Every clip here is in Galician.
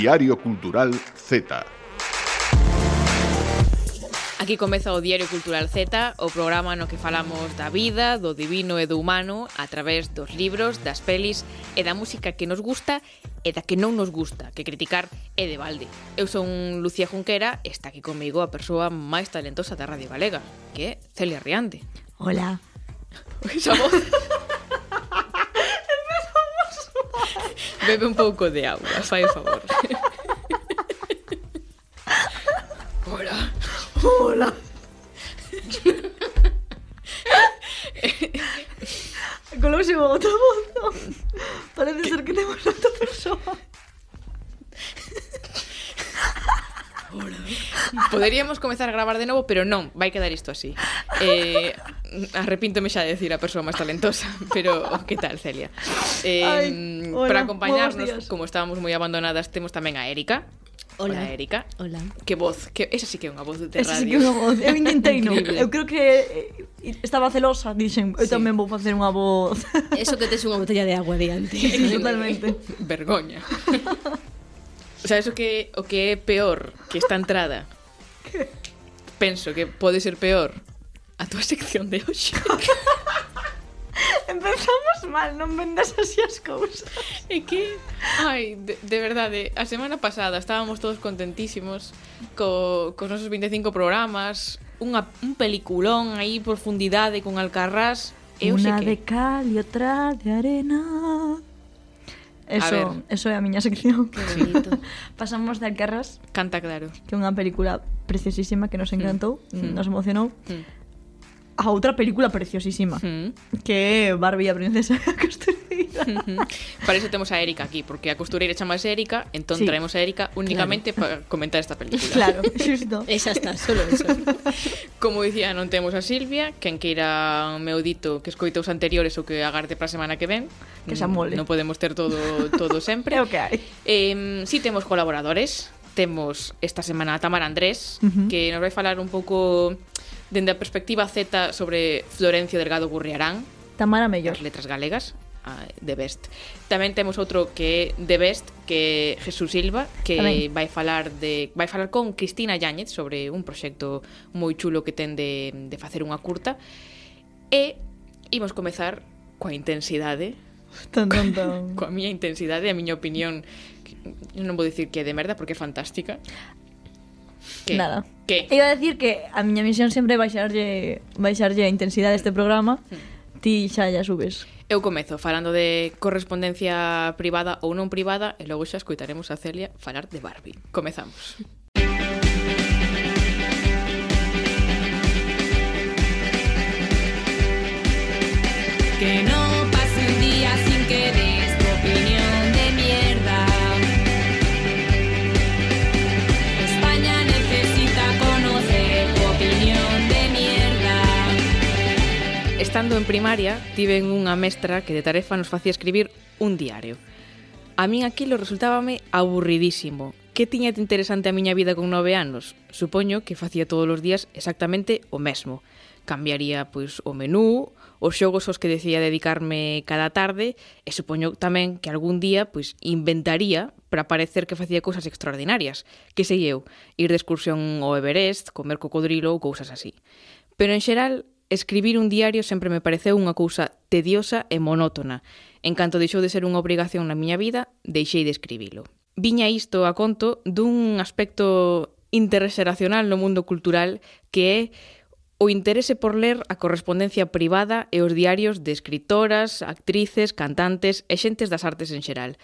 Diario Cultural Z. Aquí comeza o Diario Cultural Z, o programa no que falamos da vida, do divino e do humano a través dos libros, das pelis e da música que nos gusta e da que non nos gusta, que criticar é de balde. Eu son Lucía Junquera, está aquí comigo a persoa máis talentosa da Radio Galega, que é Celia Riande. Hola. Esa voz. Bebe un pouco de agua, fai favor. Hola. Hola. Colouse o outra voz, non? Parece ser que temos outra persoa. Poderíamos comezar a gravar de novo, pero non, vai quedar isto así. Eh, Arrepíntome xa de decir a persoa máis talentosa, pero oh, que tal, Celia? Eh, Ay, hola, para acompañarnos, como estábamos moi abandonadas, temos tamén a Erika. Hola, Hola Erika. Hola. Que voz, que esa sí que é unha voz de radio. Esa sí que é unha voz. Eu intentei, non. Eu creo que eh, estaba celosa, dixen, eu sí. tamén vou facer unha voz. Eso que tes unha botella de agua diante. Sí, totalmente. Vergoña. o sea, eso que o que é peor que esta entrada. Penso que pode ser peor a túa sección de hoxe. Empezamos mal, non vendas así as cousas. É que, ai, de, de verdade, a semana pasada estábamos todos contentísimos co, cos nosos 25 programas, unha, un peliculón aí profundidade con Alcarrás. Eu Una que... de cal e outra de arena. Eso, eso é a miña sección. Que bonito. Pasamos de Alcarrás. Canta claro. Que é unha película preciosísima que nos mm. encantou, mm. nos emocionou. Mm a outra película preciosísima mm. que é Barbie a princesa da costureira. Mm -hmm. Para iso temos a Erika aquí, porque a costureira chamase Erika, entón sí. traemos a Erika únicamente claro. para comentar esta película. Claro, xusto. Esa está, solo eso. Como dicía, non temos a Silvia, quen queira meu dito que escoita os anteriores ou que agarde para a semana que ven. Que xa mole. Non podemos ter todo todo sempre. É o que hai. Eh, si sí temos colaboradores, temos esta semana a Tamara Andrés, uh -huh. que nos vai falar un pouco dende a perspectiva Z sobre Florencio Delgado Gurriarán. Tamara Mellor. As letras galegas de Best. Tamén temos outro que é de Best, que é Jesús Silva, que Tamén. vai falar de vai falar con Cristina Yáñez sobre un proxecto moi chulo que ten de, de facer unha curta. E imos comezar coa intensidade. Tan, tan, tan. Coa, coa miña intensidade, a miña opinión eu non vou dicir que é de merda porque é fantástica. ¿Qué? Nada. Que? Iba a decir que a miña misión sempre é baixarlle, baixarlle a intensidade deste programa, ti xa ya subes. Eu comezo falando de correspondencia privada ou non privada e logo xa escutaremos a Celia falar de Barbie. Comezamos. Que non pase un día sin que Estando en primaria, tiven unha mestra que de tarefa nos facía escribir un diario. A min aquilo resultábame aburridísimo. Que tiña de interesante a miña vida con nove anos? Supoño que facía todos os días exactamente o mesmo. Cambiaría pois o menú, os xogos aos que decía dedicarme cada tarde e supoño tamén que algún día pois inventaría para parecer que facía cousas extraordinarias. Que sei eu, ir de excursión ao Everest, comer cocodrilo ou cousas así. Pero en xeral Escribir un diario sempre me pareceu unha cousa tediosa e monótona. En canto deixou de ser unha obrigación na miña vida, deixei de escribilo. Viña isto a conto dun aspecto interxeracional no mundo cultural que é o interese por ler a correspondencia privada e os diarios de escritoras, actrices, cantantes e xentes das artes en xeral.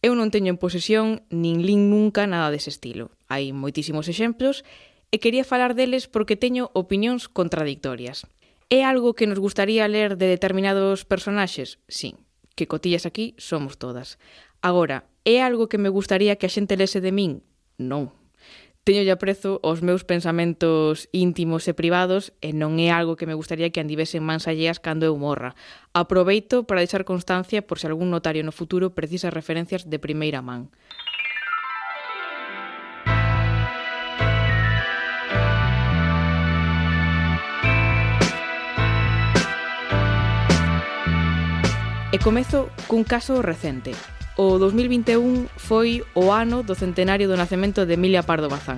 Eu non teño en posesión nin lin nunca nada dese estilo. Hai moitísimos exemplos e quería falar deles porque teño opinións contradictorias. É algo que nos gustaría ler de determinados personaxes? Sí, que cotillas aquí somos todas. Agora, é algo que me gustaría que a xente lese de min? Non. Teño ya prezo os meus pensamentos íntimos e privados e non é algo que me gustaría que andivesen mans alleas cando eu morra. Aproveito para deixar constancia por se algún notario no futuro precisa referencias de primeira man. comezo cun caso recente. O 2021 foi o ano do centenario do nacemento de Emilia Pardo Bazán.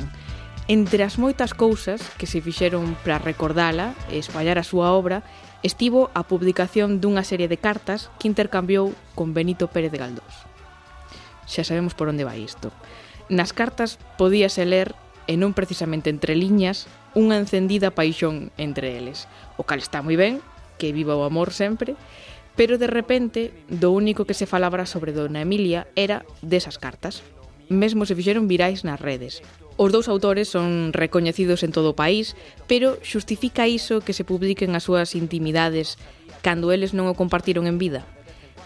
Entre as moitas cousas que se fixeron para recordala e espallar a súa obra, estivo a publicación dunha serie de cartas que intercambiou con Benito Pérez Galdós. Xa sabemos por onde vai isto. Nas cartas podíase ler, e non precisamente entre liñas, unha encendida paixón entre eles, o cal está moi ben, que viva o amor sempre, Pero de repente, do único que se falabra sobre Dona Emilia era desas cartas. Mesmo se fixeron virais nas redes. Os dous autores son recoñecidos en todo o país, pero xustifica iso que se publiquen as súas intimidades cando eles non o compartiron en vida?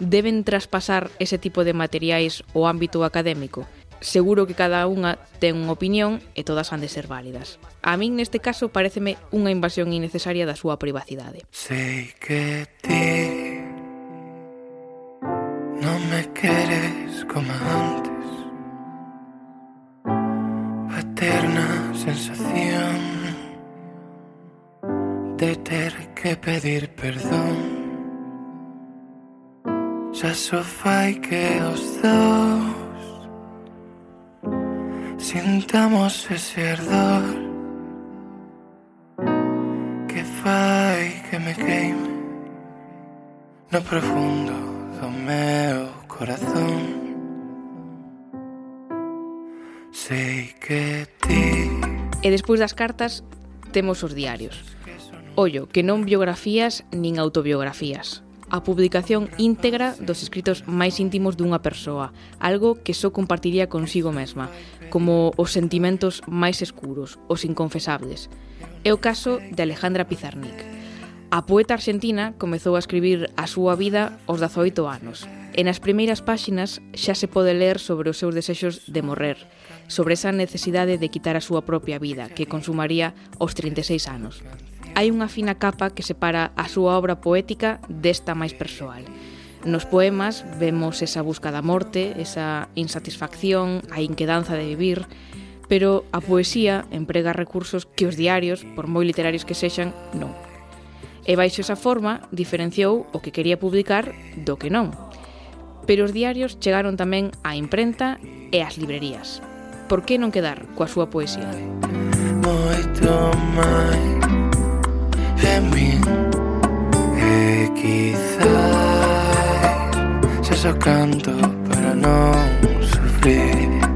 Deben traspasar ese tipo de materiais ao ámbito académico? Seguro que cada unha ten unha opinión e todas han de ser válidas. A min neste caso pareceme unha invasión innecesaria da súa privacidade. Sei que ti no me quieres como antes. Eterna sensación de ter que pedir perdón. Xa só fai que os dous sintamos ese ardor que fai que me queime no profundo do corazón. Sei que ti E despois das cartas temos os diarios. Ollo, que non biografías nin autobiografías. A publicación íntegra dos escritos máis íntimos dunha persoa, algo que só compartiría consigo mesma, como os sentimentos máis escuros, os inconfesables. É o caso de Alejandra Pizarnik. A poeta argentina comezou a escribir a súa vida aos 18 anos, E nas primeiras páxinas xa se pode ler sobre os seus desexos de morrer, sobre esa necesidade de quitar a súa propia vida, que consumaría aos 36 anos. Hai unha fina capa que separa a súa obra poética desta máis persoal. Nos poemas vemos esa busca da morte, esa insatisfacción, a inquedanza de vivir, pero a poesía emprega recursos que os diarios, por moi literarios que sexan, non. E baixo esa forma diferenciou o que quería publicar do que non, pero os diarios chegaron tamén á imprenta e ás librerías. Por que non quedar coa súa poesía? Moito máis de min E quizás xa só canto para non sufrir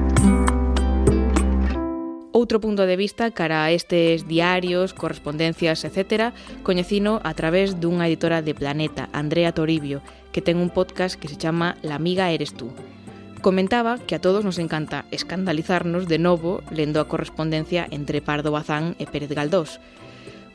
Outro punto de vista cara a estes diarios, correspondencias, etc., coñecino a través dunha editora de Planeta, Andrea Toribio, que ten un podcast que se chama La amiga eres tú. Comentaba que a todos nos encanta escandalizarnos de novo lendo a correspondencia entre Pardo Bazán e Pérez Galdós,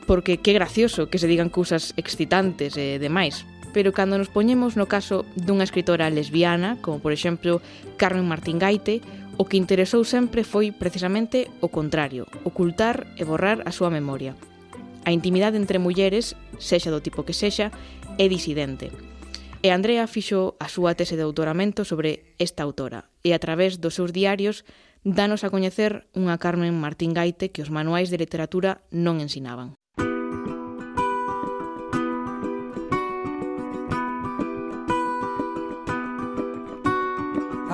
porque qué gracioso que se digan cousas excitantes e demais, pero cando nos poñemos no caso dunha escritora lesbiana, como por exemplo Carmen Martín Gaite, O que interesou sempre foi precisamente o contrario, ocultar e borrar a súa memoria. A intimidade entre mulleres, sexa do tipo que sexa, é disidente. E Andrea fixo a súa tese de doutoramento sobre esta autora e a través dos seus diarios danos a coñecer unha Carmen Martín Gaite que os manuais de literatura non ensinaban.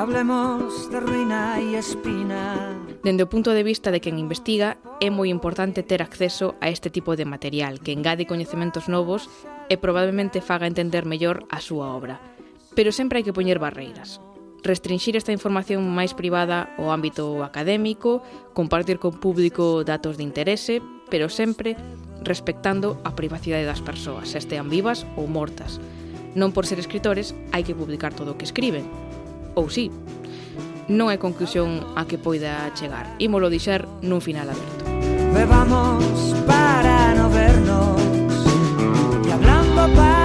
Hablemos de ruina e espina. Dende o punto de vista de quen investiga, é moi importante ter acceso a este tipo de material que engade coñecementos novos e probablemente faga entender mellor a súa obra. Pero sempre hai que poñer barreiras. Restringir esta información máis privada ao ámbito académico, compartir con público datos de interese, pero sempre respectando a privacidade das persoas, estean vivas ou mortas. Non por ser escritores hai que publicar todo o que escriben, ou sí, non é conclusión a que poida chegar. Ímolo deixar nun final aberto. Bebamos para no vernos y hablando para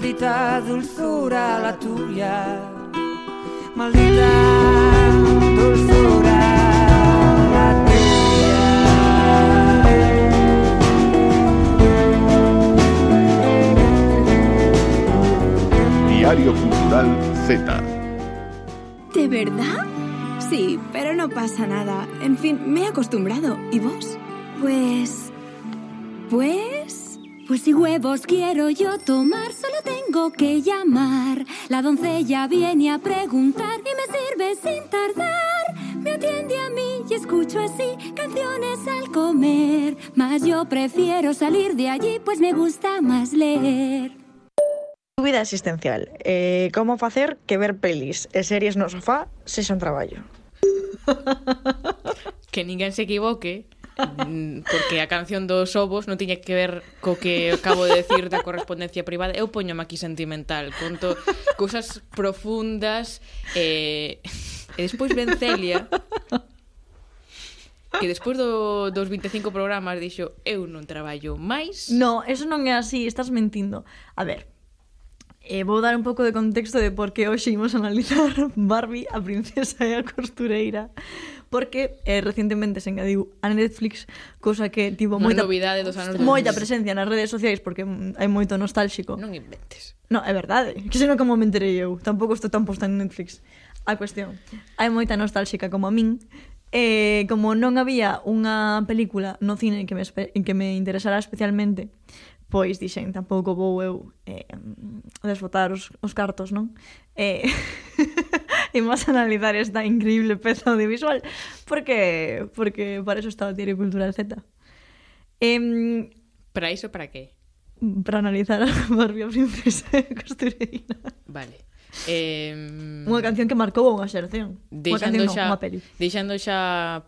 maldita dulzura la tuya, maldita dulzura la tuya. Diario Cultural Z. ¿De verdad? Sí, pero no pasa nada. En fin, me he acostumbrado. ¿Y vos? Pues... Pues... Pues si huevos quiero yo tomar, solo tengo que llamar. La doncella viene a preguntar y me sirve sin tardar. Me atiende a mí y escucho así canciones al comer. Mas yo prefiero salir de allí, pues me gusta más leer. Dúbida existencial. Eh, como facer que ver pelis e series no sofá sexa un traballo? Que ninguén se equivoque Mm, porque a canción dos ovos non tiña que ver co que acabo de decir da correspondencia privada. Eu poño aquí sentimental, conto cousas profundas eh, e despois ven Celia que despois do, dos 25 programas dixo eu non traballo máis. No, eso non é así, estás mentindo. A ver, eh, vou dar un pouco de contexto de por que hoxe imos analizar Barbie, a princesa e a costureira porque eh, recentemente se engadiu a Netflix, cosa que tivo moita novidade dos anos moita presencia nas redes sociais porque hai moito nostálxico. Non inventes. No, é verdade, que senón como me enterei eu, tampouco estou tan posta en Netflix. A cuestión, hai moita nostálxica como a min, eh, como non había unha película no cine que me, que me interesara especialmente, pois dixen, tampouco vou eu eh, desbotar os, os cartos, non? Eh, imos analizar esta increíble peza audiovisual porque porque para eso está o Diario Cultural Z. Eh, para iso para que? Para analizar a Barbie a princesa costureira. Vale. Eh, unha canción que marcou unha xeración. Deixando unha canción, xa, no, unha peli. Deixando xa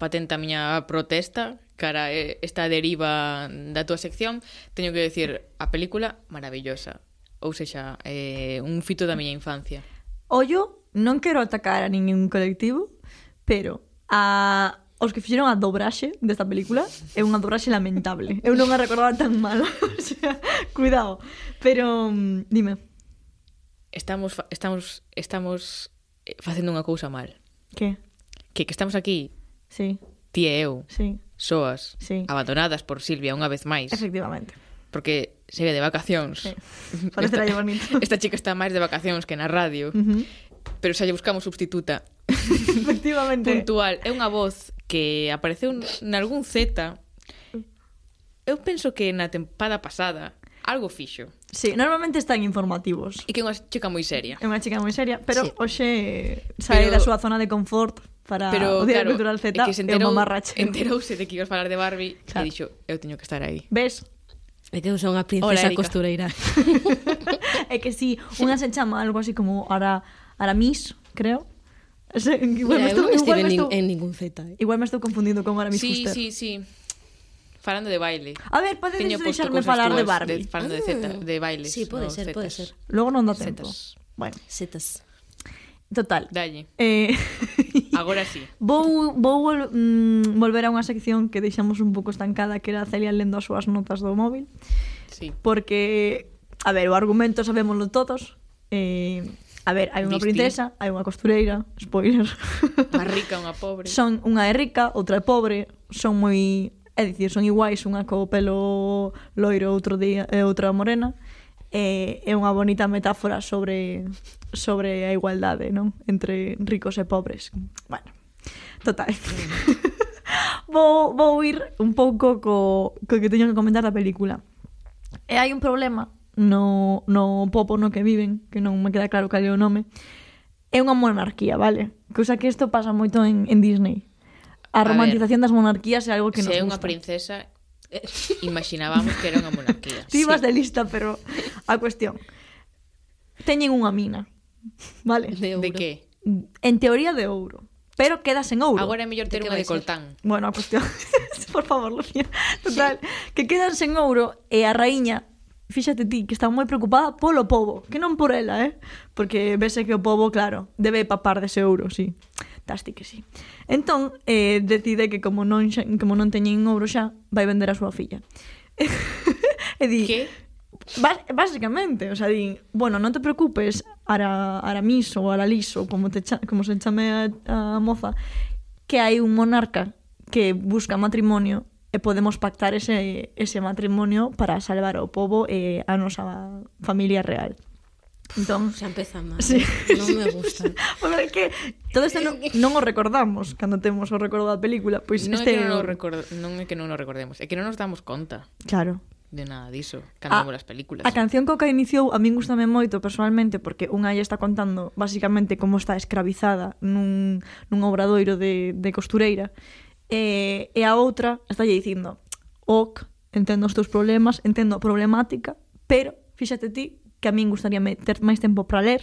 patente a miña protesta cara eh, esta deriva da túa sección, teño que decir a película maravillosa. Ou sexa, eh, un fito da miña infancia. Ollo non quero atacar a ningún colectivo, pero a os que fixeron a dobraxe desta película é unha dobraxe lamentable. Eu non a recordaba tan mal. o sea, cuidado. Pero, mm, dime. Estamos, estamos, estamos eh, facendo unha cousa mal. Que? Que, que estamos aquí. Sí. Ti e eu. Sí. Soas. Sí. Abandonadas por Silvia unha vez máis. Efectivamente. Porque se ve de vacacións. Sí. Parece esta, bonito. Esta chica está máis de vacacións que na radio. Uh -huh pero xa lle buscamos substituta. Efectivamente. Puntual. É unha voz que apareceu nalgún Z. Eu penso que na tempada pasada algo fixo. Sí, normalmente están informativos. E que é unha chica moi seria. É unha chica moi seria, pero sí. hoxe sae pero... da súa zona de confort para Pero, o Día claro, Cultural Z é que se enterou, enterouse de que ibas falar de Barbie claro. e dixo, eu teño que estar aí. Ves? É que eu son unha princesa Hola, costureira. é que si, sí, unha se chama algo así como ahora Aramis, creo. Se, igual Mira, me estou, igual me estou, en ningún Z. Eh. Igual me estou confundindo con Aramis sí, Fuster. Sí, sí, sí. Falando de baile. A ver, podes deixarme falar de Barbie. De, falando de Z, de bailes. Sí, pode no, ser, zetas. pode ser. Logo non dá tempo. Zetas. Bueno. Zetas. Total. Dalle. Eh... Agora sí. Vou, vou vol, mm, volver a unha sección que deixamos un pouco estancada, que era Celia lendo as súas notas do móvil. Sí. Porque, a ver, o argumento sabémoslo todos. Eh, A ver, hai unha princesa, hai unha costureira, spoiler. Unha rica, unha pobre. Son unha é rica, outra é pobre, son moi, é dicir, son iguais, unha co pelo loiro, outro día, e outra morena. E é unha bonita metáfora sobre sobre a igualdade, non? Entre ricos e pobres. Bueno, total. Mm. vou, vou ir un pouco co, co que teño que comentar da película. E hai un problema no, no popo no que viven, que non me queda claro cal é o nome, é unha monarquía, vale? Cousa que isto pasa moito en, en Disney. A, a romantización ver, das monarquías é algo que nos gusta. Se é unha princesa, eh, imaginábamos que era unha monarquía. Ti sí. vas de lista, pero a cuestión. Teñen unha mina, vale? De, ouro. de que? En teoría de ouro pero quedas en ouro. Agora é mellor ter unha de coltán. Bueno, a cuestión, por favor, Lucía. Total, sí. que quedas en ouro e a raíña fíxate ti, que está moi preocupada polo povo, que non por ela, eh? Porque vese que o povo, claro, debe papar dese ouro, sí. Tasti que sí. Entón, eh, decide que como non, xa, como non teñen ouro xa, vai vender a súa filla. e di... Que? Bas, Básicamente, o sea, din, bueno, non te preocupes, ara, Aramis ou Aralis ou como, te, como se chame a, a moza, que hai un monarca que busca matrimonio e podemos pactar ese, ese matrimonio para salvar o povo e a nosa familia real. Entón, xa empeza mal. Sí, non sí, me gusta. Sí, bueno, é que todo isto non, non o recordamos cando temos o recordo da película, pois non este é que non, o record, non é que non o recordemos, é que non nos damos conta. Claro. De nada diso, cando vemos as películas. A canción coca iniciou a min gustame moito personalmente porque unha aí está contando basicamente como está escravizada nun, nun obradoiro de, de costureira e, e a outra estalle dicindo ok, entendo os teus problemas, entendo a problemática, pero fíxate ti que a min gustaría ter máis tempo para ler,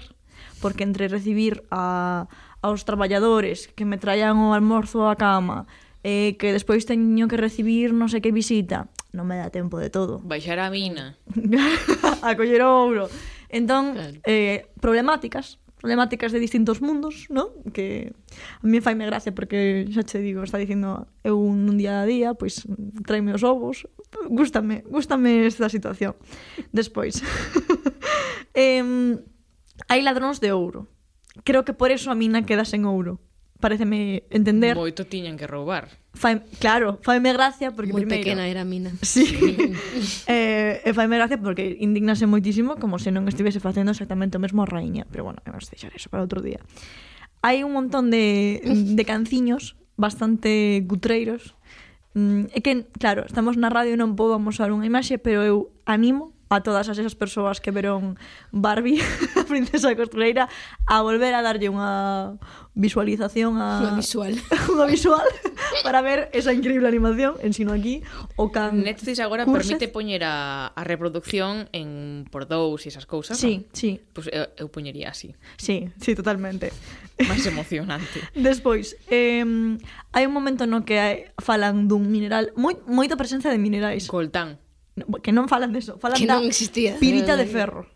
porque entre recibir a, aos traballadores que me traían o almorzo á cama, eh, que despois teño que recibir non sei que visita, non me dá tempo de todo. Baixar a mina. a coller o ouro. Entón, claro. eh, problemáticas problemáticas de distintos mundos, ¿no? Que a mí faime gracia porque xa che digo, está dicindo eu un, día a día, pois tráeme os ovos, gústame, gústame esta situación. Despois, eh, hai ladróns de ouro. Creo que por eso a mina queda sen ouro. Pareceme entender. Moito tiñan que roubar fai, claro, faime gracia porque Moi primeiro, pequena era a mina. Sí. eh, e faime gracia porque indignase moitísimo como se non estivese facendo exactamente o mesmo a raíña, pero bueno, vamos deixar eso para outro día. Hai un montón de, de canciños bastante cutreiros. Mm, é que, claro, estamos na radio e non podo amosar unha imaxe, pero eu animo a todas as esas persoas que veron Barbie, a princesa costureira, a volver a darlle unha visualización a... Unha visual. unha visual para ver esa increíble animación, ensino aquí, o can... Netflix agora Curses. permite poñer a, a reproducción en por dous e esas cousas, Sí, non? sí. Pois pues, eu, eu poñería así. Sí, sí, totalmente. Máis emocionante. Despois, eh, hai un momento no que hai, falan dun mineral, moi, moita presencia de minerais. Coltán que non falan deso, falan que da non existía. pirita de ferro.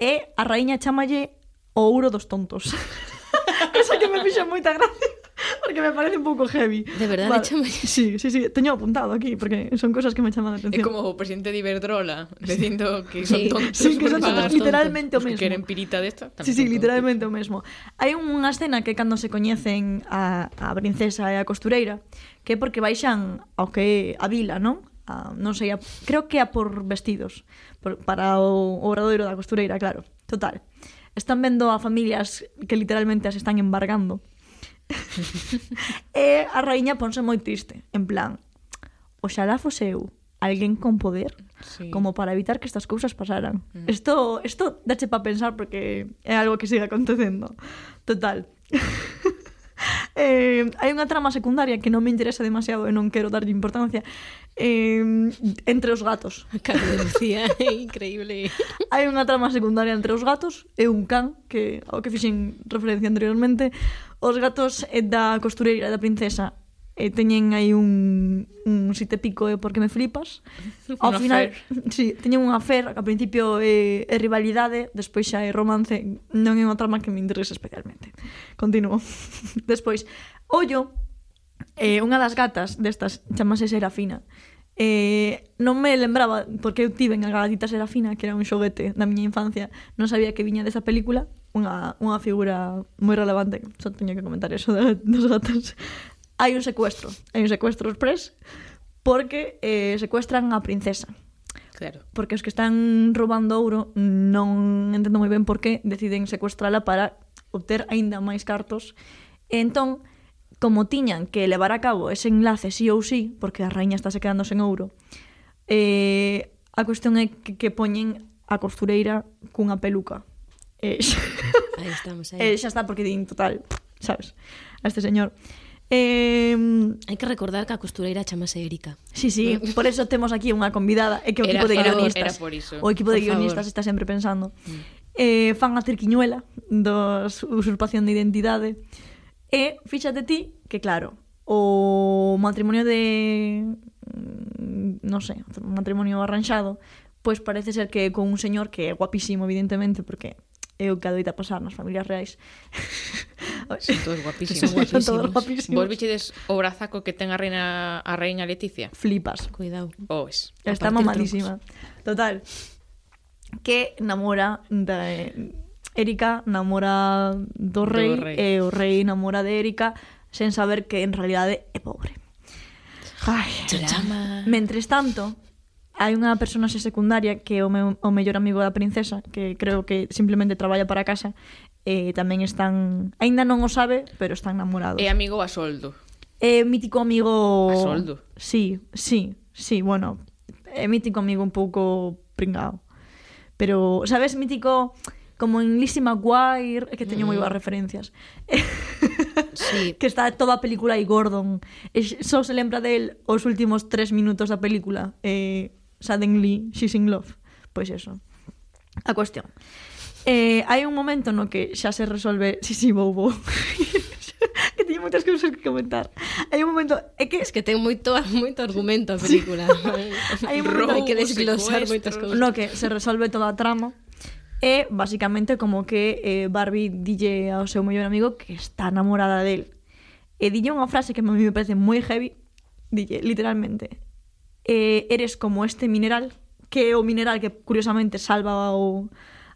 E a raíña chamalle o ouro dos tontos. Cosa que me fixo moita gracia. Porque me parece un pouco heavy. De verdade, vale. chama... Sí, sí, sí, teño apuntado aquí, porque son cosas que me chaman a atención. É como o presidente de Iberdrola, dicindo que son sí. tontos. Sí, que son tontos, literalmente tontos. o mesmo. Que queren pirita desta. De sí, sí, literalmente tontos. o mesmo. Hai unha escena que cando se coñecen a, a princesa e a costureira, que é porque baixan ao que a vila, non? a, non sei, a, creo que a por vestidos, por, para o obradoiro da costureira, claro. Total. Están vendo a familias que literalmente as están embargando. e a raíña ponse moi triste, en plan, oxalá fose eu alguén con poder sí. como para evitar que estas cousas pasaran. Isto mm. isto dache para pensar porque é algo que sigue acontecendo. Total. eh, hai unha trama secundaria que non me interesa demasiado e non quero darlle importancia. Eh, entre os gatos. Cadencia, increíble. Hai unha trama secundaria entre os gatos e un can que ao que fixen referencia anteriormente os gatos da costureira da princesa e teñen aí un, un site pico de porque me flipas. Ao final, sí, teñen unha afer, ao principio é, é rivalidade, despois xa é romance, non é unha trama que me interesa especialmente. Continuo. despois, Ollo, eh, unha das gatas destas chamase Serafina. Eh, non me lembraba porque eu tive a gatita Serafina, que era un xoguete da miña infancia, non sabía que viña desa película, unha, unha figura moi relevante, só teño que comentar eso de, dos gatos hai un secuestro, hai un secuestro express porque eh, secuestran a princesa. Claro. Porque os que están roubando ouro non entendo moi ben por que deciden secuestrala para obter aínda máis cartos. E entón, como tiñan que levar a cabo ese enlace sí ou sí, porque a raíña está se quedando sen ouro, eh, a cuestión é que, que poñen a costureira cunha peluca. E xa... Aí estamos, aí. Eh, xa está, porque din, total, sabes, a este señor. Eh, hai que recordar que a costureira chamase Erika. Sí, sí, mm. por eso temos aquí unha convidada, é que o equipo era, de guionistas. Era por iso. O equipo de por guionistas favor. está sempre pensando. Mm. Eh, fan a cerquiñuela dos usurpación de identidade. E fíxate ti que claro, o matrimonio de mm, non sei, un matrimonio arranxado, pois parece ser que con un señor que é guapísimo evidentemente porque é o que adoita pasar nas familias reais Son todos guapísimos. Son todos guapísimos. Vos vichedes o brazaco que ten a reina, a reina Leticia? Flipas. Cuidado. Oes. Oh, Está mamadísima. Trucos. Total. Que namora de... Erika namora do rei, do rei. e o rei namora de Erika sen saber que en realidade é pobre. Ai, Chama. Mentres tanto, hai unha persona secundaria que é o, meu, o mellor amigo da princesa, que creo que simplemente traballa para a casa, eh, tamén están, aínda non o sabe, pero están namorados. É amigo a soldo. É mítico amigo... A soldo. Sí, sí, sí, bueno, é mítico amigo un pouco pringao. Pero, sabes, mítico como en Lizzie McGuire, que teño moi mm. boas referencias. Sí. que está toda a película aí Gordon. E só se lembra del os últimos tres minutos da película. Eh, suddenly, she's in love. Pois eso. A cuestión. Eh, hai un momento no que xa se resolve si sí, si sí, vou vou. que teño moitas cousas que comentar. Hai un momento, é que es que ten moito moito argumento a película. Sí. hai un momento Robo, que desglosar moitas cousas. No que se resolve toda a trama. E basicamente como que eh, Barbie dille ao seu mellor amigo que está enamorada del. E dille unha frase que a mí me parece moi heavy, dille literalmente. Eh, eres como este mineral, que é o mineral que curiosamente salva o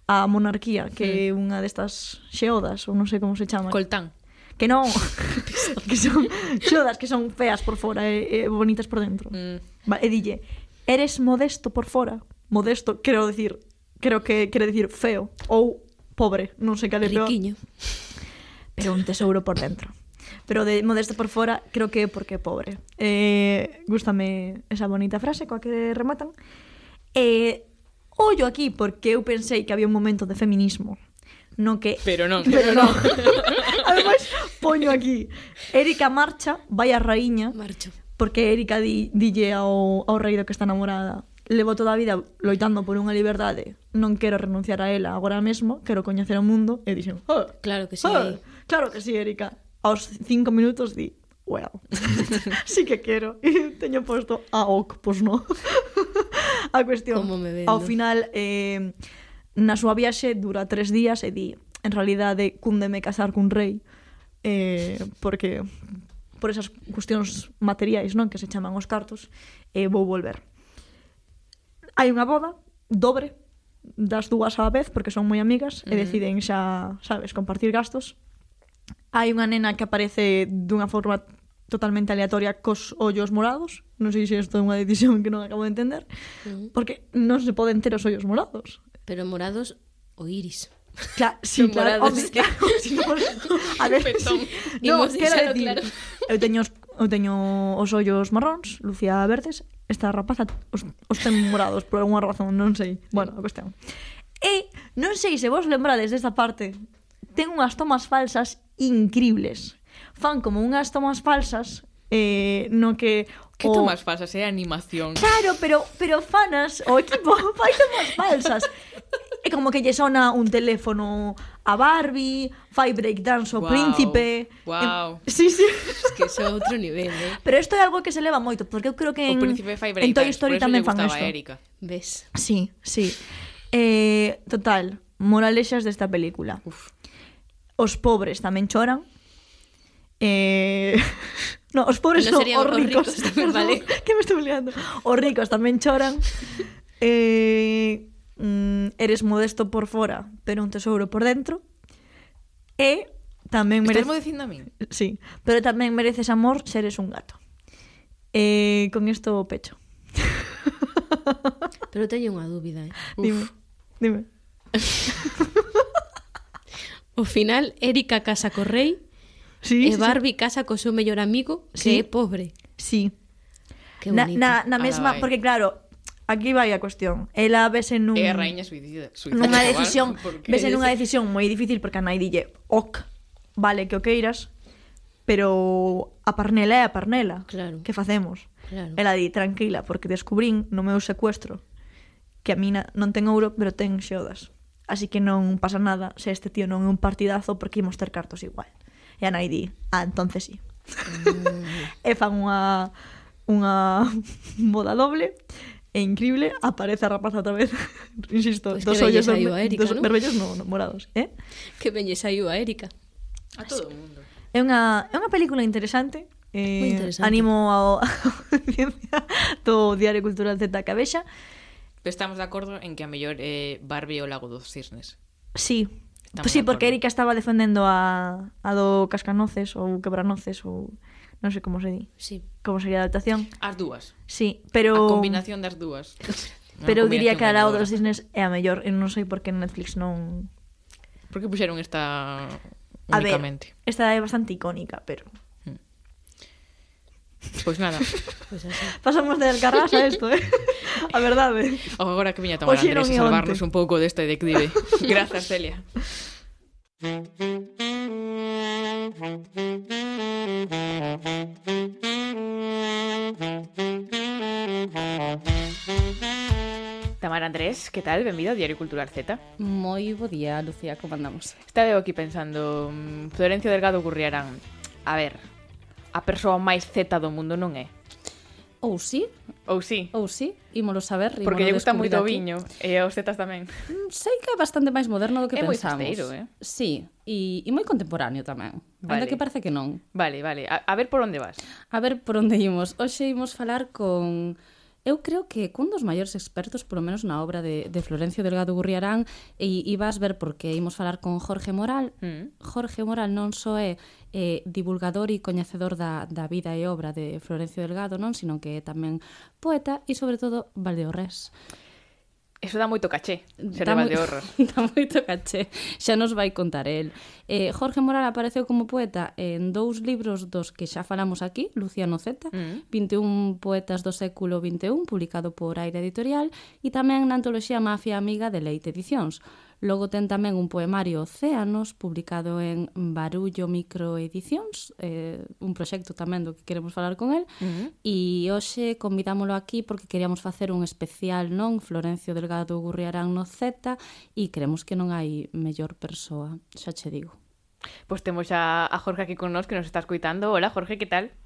a monarquía, que é mm. unha destas xeodas, ou non sei como se chama. Coltán. Que non, que son xeodas que son feas por fora e, e bonitas por dentro. Mm. E dille, eres modesto por fora. Modesto, quero decir, creo que quere decir feo ou pobre, non sei cal é peor. Riquiño. Pero un tesouro por dentro. Pero de modesto por fora, creo que é porque é pobre. Eh, gústame esa bonita frase coa que rematan. E eh, ollo aquí, porque eu pensei que había un momento de feminismo no que... Pero non. Pero non. Ademais, poño aquí. Erika marcha, vai a raíña. Marcho. Porque Erika di, dille ao, ao rei do que está namorada levo toda a vida loitando por unha liberdade, non quero renunciar a ela agora mesmo, quero coñecer o mundo, e dixen, oh, claro que oh, sí. Oh, claro que sí, Erika. Aos cinco minutos di, well, sí que quero. E teño posto a ok, pois no. a cuestión, Como me vendo? ao final, eh, na súa viaxe dura tres días e di, en realidade, cúndeme casar cun rei, eh, porque por esas cuestións materiais, non, que se chaman os cartos, eh, vou volver. Hai unha boda, dobre, das dúas á vez, porque son moi amigas, mm -hmm. e deciden xa, sabes, compartir gastos, hai unha nena que aparece dunha forma totalmente aleatoria cos ollos morados. Non sei se isto é unha decisión que non acabo de entender, mm-hmm. porque non se poden ter os ollos morados. Pero morados o iris. Claro, sí, claro, obvi, claro, sí, a ver, Petón. sí. no, quero decir, claro. eu teño os, eu teño os ollos marróns, Lucía verdes, esta rapaza os, os ten morados por algunha razón, non sei. Bueno, a cuestión. E non sei se vos lembrades desta parte. Ten unhas tomas falsas increíbles. Fan como unhas tomas falsas eh, no que Que o... tomas falsas, é eh? animación. Claro, pero pero fanas, o equipo fai tomas falsas. É como que lle sona un teléfono a Barbie, fai breakdance o wow, príncipe. Wow. Eh, sí, sí. Es que é outro nivel, eh? Pero isto é algo que se leva moito, porque eu creo que en, o príncipe fai en Toy Story tamén fan isto. Erika. Ves? Sí, sí. Eh, total, moralexas desta película. Uf. Os pobres tamén choran. Eh... No, os pobres no son os ricos. Os ricos tamén, vale. que me estou liando? Os ricos tamén choran. Eh... Mm, eres modesto por fora, pero un tesouro por dentro. E tamén mereces... Estás dicindo a min? Sí, pero tamén mereces amor se eres un gato. Eh, con isto o pecho. pero teño unha dúbida, eh. Uf. Dime. Dime. O final, Erika casa co rei sí, e Barbie sí. casa co seu mellor amigo sí. que é pobre. Sí. Que na, na, na mesma, ah, porque claro, aquí vai a cuestión. Ela vese nun... É a raíña suicida. suicida nunha decisión, porque... vese nunha decisión moi difícil porque a nai dille, ok, vale que o queiras, pero a parnela é a parnela. Claro. Que facemos? Claro. Ela di, tranquila, porque descubrín no meu secuestro que a mina non ten ouro, pero ten xeodas así que non pasa nada se este tío non é un partidazo porque imos ter cartos igual. E a nai di, ah, entonces sí. Mm. E fan unha unha boda doble é increíble, aparece a rapaza outra vez, insisto, pois pues dos ollos Erika, dos ¿no? vermellos no, no, morados, eh? Que belleza aí a Erika. A todo o mundo. É unha, é unha película interesante, Eh, Muy interesante. animo ao, a audiencia do Diario Cultural Z Cabeixa Pero estamos de acordo en que a mellor é Barbie o Lago dos Cisnes. Sí. Estamos pues sí, porque Erika estaba defendendo a, a do Cascanoces ou Quebranoces ou non sei como se di. Sí. Como sería a adaptación. As dúas. Sí, pero... A combinación das dúas. pero eu diría que a Lago dos Cisnes é a mellor. Eu non sei por que Netflix non... Por que puxeron esta únicamente? A ver, esta é bastante icónica, pero... Pois nada. Pois así. Pasamos de Alcarrás a isto, eh? A verdade. ¿eh? Agora que viña tomar Andrés a salvarnos un pouco deste declive. Grazas, Celia. Tamara Andrés, que tal? Benvido ao Diario Cultural Z. Moi bo día, Lucía, como andamos? Estaba eu aquí pensando, mm, Florencio Delgado Gurriarán. A ver, a persoa máis zeta do mundo non é. Ou sí. Ou sí. Ou sí, ímolo saber. Porque lle gusta moito o viño e aos zetas tamén. Mm, sei que é bastante máis moderno do que é pensamos. É moi festeiro, eh? Sí, e, e moi contemporáneo tamén. Vale. Anda que parece que non. Vale, vale. A, a ver por onde vas. A ver por onde imos. Hoxe imos falar con eu creo que cun dos maiores expertos, polo menos na obra de, de Florencio Delgado Gurriarán, e, e vas ver porque imos falar con Jorge Moral. Mm. Jorge Moral non só é eh, divulgador e coñecedor da, da vida e obra de Florencio Delgado, non, sino que é tamén poeta e, sobre todo, Valdeorres. Eso dá moito caché, Xereba de horror. Dá moito caché, xa nos vai contar el. Eh, Jorge Moral apareceu como poeta en dous libros dos que xa falamos aquí, Luciano Z, mm. 21 poetas do século XXI, publicado por Aire Editorial, e tamén na antoloxía Mafia Amiga de Leite Edicións. Logo ten tamén un poemario Océanos, publicado en Barullo Microedicións, eh, un proxecto tamén do que queremos falar con el, uh -huh. e hoxe convidámolo aquí porque queríamos facer un especial non Florencio Delgado Gurriarán no Z e creemos que non hai mellor persoa, xa che digo. Pois temos a, a Jorge aquí con nós que nos está escuitando. Hola Jorge, que tal?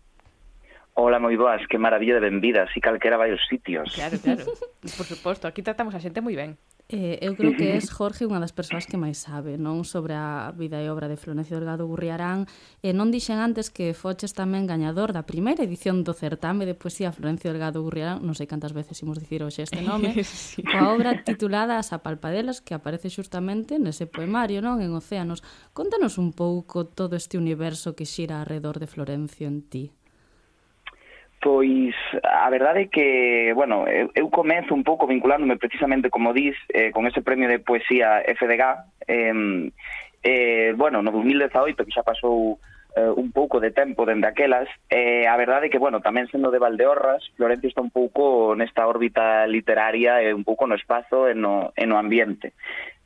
Ola, moi boas, que maravilla de benvida, así calquera vai os sitios. Claro, claro. Por suposto, aquí tratamos a xente moi ben. Eh, eu creo que es Jorge unha das persoas que máis sabe, non? Sobre a vida e obra de Florencio Delgado Gurriarán. E non dixen antes que foches tamén gañador da primeira edición do certame de poesía Florencio Delgado Gurriarán, non sei cantas veces imos dicir hoxe este nome, sí. coa obra titulada As apalpadelas, que aparece xustamente nese poemario, non? En Océanos. Contanos un pouco todo este universo que xira alrededor de Florencio en ti. Pois a verdade é que, bueno, eu, eu comezo un pouco vinculándome precisamente, como dis, eh, con ese premio de poesía FDG. Eh, eh, bueno, no 2018, que xa pasou eh, un pouco de tempo dende aquelas, eh, a verdade é que, bueno, tamén sendo de Valdeorras, Florencio está un pouco nesta órbita literaria e un pouco no espazo e no, e no ambiente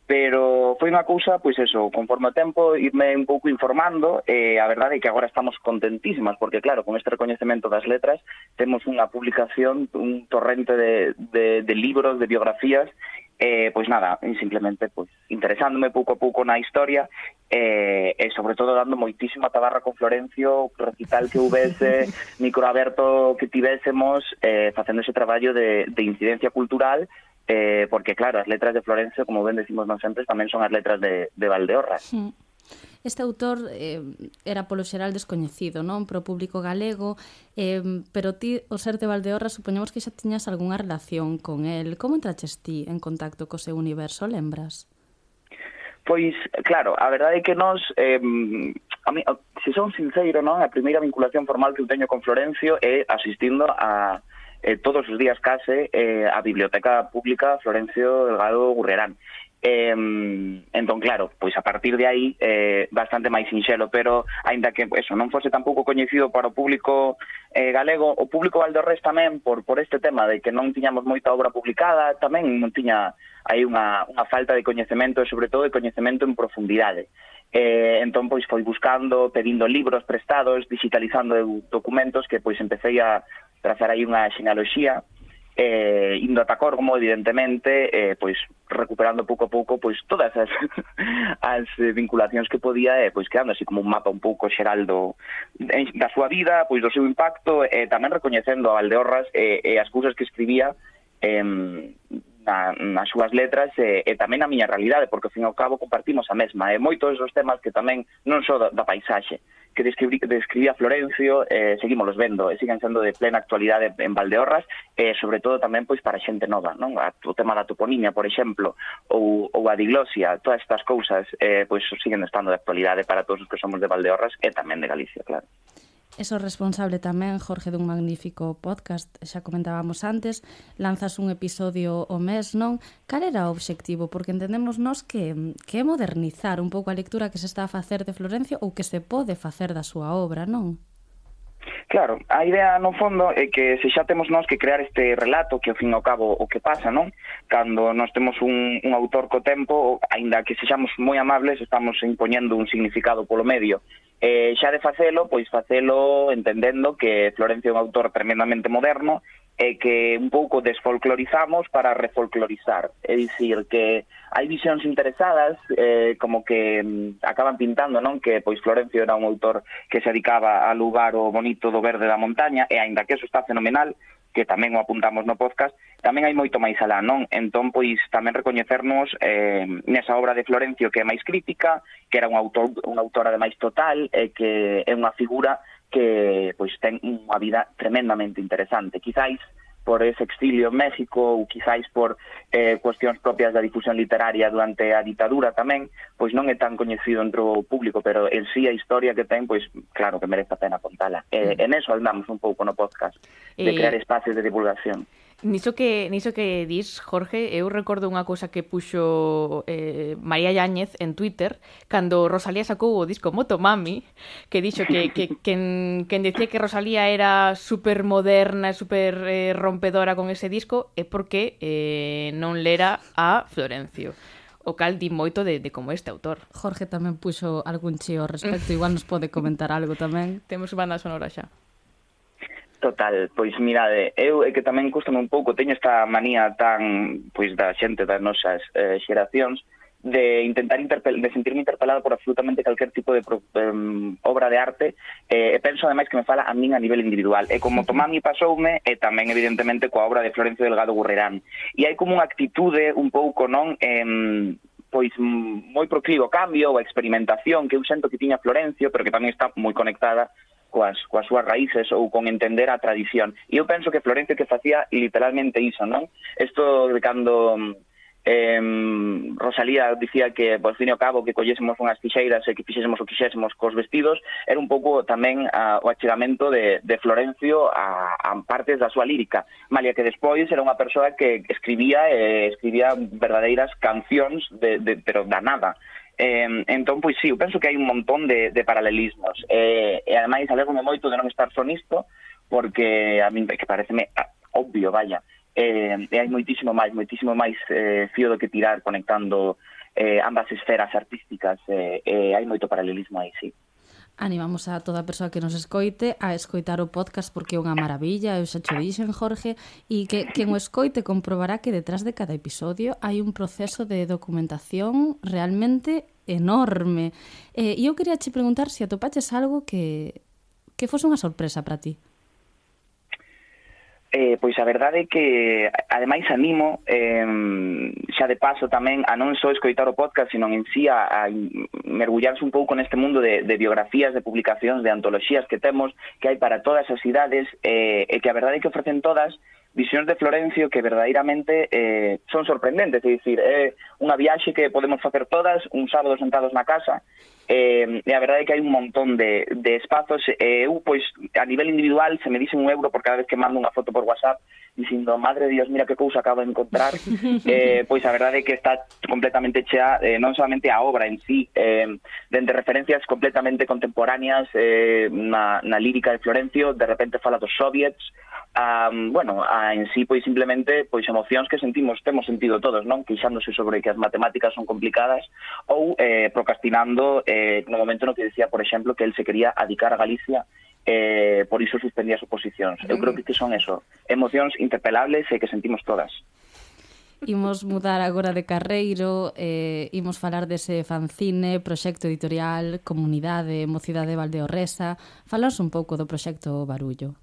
pero foi unha cousa, pois eso, conforme o tempo irme un pouco informando e eh, a verdade é que agora estamos contentísimas porque claro, con este recoñecemento das letras temos unha publicación, un torrente de, de, de libros, de biografías eh, pois nada, simplemente pois, interesándome pouco a pouco na historia eh, e sobre todo dando moitísima tabarra con Florencio, recital que houvese, microaberto que tivésemos, eh, facendo ese traballo de, de incidencia cultural eh, porque claro, as letras de Florencio, como ben decimos non sempre, tamén son as letras de, de Valdeorras. Sí. Este autor eh, era polo xeral descoñecido, non? Pro público galego, eh, pero ti, o ser de Valdeorras, supoñemos que xa tiñas algunha relación con el. Como entraches ti en contacto co seu universo, lembras? Pois, claro, a verdade é que nós, eh, a mí, se son sincero, non? A primeira vinculación formal que eu teño con Florencio é asistindo a, eh, todos os días case eh, a Biblioteca Pública Florencio Delgado Gurrerán. Eh, entón, claro, pois a partir de aí eh, bastante máis sinxelo, pero aínda que eso non fose tampouco coñecido para o público eh, galego, o público valdorrés tamén por, por este tema de que non tiñamos moita obra publicada, tamén non tiña hai unha, unha falta de coñecemento e sobre todo de coñecemento en profundidade. Eh, entón, pois, foi buscando, pedindo libros prestados, digitalizando documentos que, pois, empecé a trazar aí unha xenealoxía, eh, indo ata Tacormo, evidentemente, eh, pois, recuperando pouco a pouco pois, todas as, as vinculacións que podía, eh, pois, creando así como un mapa un pouco xeral do, da súa vida, pois, do seu impacto, e eh, tamén recoñecendo a Valdeorras eh, eh, as cousas que escribía eh, na, nas súas letras e, e tamén na miña realidade, porque ao fin e ao cabo compartimos a mesma, e moitos dos temas que tamén non só da, da paisaxe, que describí, describía Florencio, eh, seguimos los vendo, e siguen sendo de plena actualidade en Valdeorras, e eh, sobre todo tamén pois para xente nova, non? A, o tema da toponimia, por exemplo, ou, ou a diglosia, todas estas cousas eh, pois siguen estando de actualidade para todos os que somos de Valdeorras e tamén de Galicia, claro. Eso responsable tamén, Jorge, dun magnífico podcast, xa comentábamos antes, lanzas un episodio o mes, non? Cal era o obxectivo? Porque entendemos nós que, que é modernizar un pouco a lectura que se está a facer de Florencio ou que se pode facer da súa obra, non? Claro, a idea no fondo é que se xa temos nós que crear este relato que ao fin e ao cabo o que pasa, non? Cando nós temos un, un autor co tempo, aínda que sexamos moi amables, estamos impoñendo un significado polo medio eh, xa de facelo, pois facelo entendendo que Florencio é un autor tremendamente moderno e que un pouco desfolclorizamos para refolclorizar. É dicir, que hai visións interesadas eh, como que mm, acaban pintando, non? Que pois Florencio era un autor que se dedicaba a lugar o bonito do verde da montaña e aínda que eso está fenomenal, que tamén o apuntamos no podcast, tamén hai moito máis alá, non? Entón, pois, tamén recoñecernos eh, nesa obra de Florencio que é máis crítica, que era un autor, unha autora de máis total, e eh, que é unha figura que pois ten unha vida tremendamente interesante. Quizáis por ese exilio en México ou quizáis por eh, cuestións propias da difusión literaria durante a ditadura tamén, pois non é tan coñecido entre o público, pero en sí a historia que ten, pois claro que merece a pena contala. Eh, mm. En eso andamos un pouco no podcast, de eh, crear espacios de divulgación. Niso que, niso que dis, Jorge, eu recordo unha cousa que puxo eh, María Yáñez en Twitter cando Rosalía sacou o disco Motomami, que dixo que, que quen, quen decía que Rosalía era super moderna, super eh, rompedora con ese disco, é porque eh, non lera a Florencio o cal di moito de, de como este autor. Jorge tamén puxo algún chío ao respecto, igual nos pode comentar algo tamén. Temos banda sonora xa. Total, pois mirade, eu é que tamén custame un pouco, teño esta manía tan, pois da xente das nosas eh, xeracións, de intentar interpel de sentirme interpelado por absolutamente calquer tipo de pro eh, obra de arte eh, e penso ademais que me fala a min a nivel individual. E como Tomami pasoume e tamén evidentemente coa obra de Florencio Delgado Gurrerán. E hai como unha actitude un pouco non eh, pois moi proclivo ao cambio, a experimentación que eu sento que tiña Florencio, pero que tamén está moi conectada coas, coas súas raíces ou con entender a tradición. E eu penso que Florencio que facía literalmente iso, non? Isto de cando eh, Rosalía dicía que, por fin e ao cabo, que collésemos unhas fixeiras e que fixésemos o quixésemos cos vestidos, era un pouco tamén a, o achegamento de, de Florencio a, a partes da súa lírica, malia que despois era unha persoa que escribía e eh, escribía verdadeiras cancións de, de, pero da nada. Eh, entón, pois sí, eu penso que hai un montón de, de paralelismos. Eh, e ademais, alegome moito de non estar só nisto, porque a min que pareceme ah, obvio, vaya, eh, e hai moitísimo máis, moitísimo máis eh, fío do que tirar conectando eh, ambas esferas artísticas, eh, eh, hai moito paralelismo aí, sí. Animamos a toda a persoa que nos escoite a escoitar o podcast porque é unha maravilla, eu xa cho dixen, Jorge, e que quen o escoite comprobará que detrás de cada episodio hai un proceso de documentación realmente enorme. Eh, e eu quería che preguntar se atopaches algo que, que fose unha sorpresa para ti eh, pois a verdade é que ademais animo eh, xa de paso tamén a non só escoitar o podcast sino en sí a, a mergullarse un pouco neste mundo de, de biografías, de publicacións, de antoloxías que temos que hai para todas as idades eh, e que a verdade é que ofrecen todas visións de Florencio que verdadeiramente eh, son sorprendentes, é dicir, é unha viaxe que podemos facer todas un sábado sentados na casa eh, e a verdade é que hai un montón de, de espazos e eh, uh, eu, pois, a nivel individual se me dicen un euro por cada vez que mando unha foto por WhatsApp dicindo, madre de Dios, mira que cousa acabo de encontrar eh, pois a verdade é que está completamente chea eh, non solamente a obra en sí eh, dende referencias completamente contemporáneas eh, na, na lírica de Florencio de repente fala dos soviets a, bueno, a en sí pois simplemente pois emocións que sentimos, temos sentido todos, non? Queixándose sobre que as matemáticas son complicadas ou eh, procrastinando eh, eh, no momento no que decía, por exemplo, que él se quería adicar a Galicia eh, por iso suspendía as oposicións. Eu creo que son eso, emocións interpelables e que sentimos todas. Imos mudar agora de carreiro, eh, imos falar dese fanzine, proxecto editorial, comunidade, mocidade Valdeorresa. Falaos un pouco do proxecto Barullo.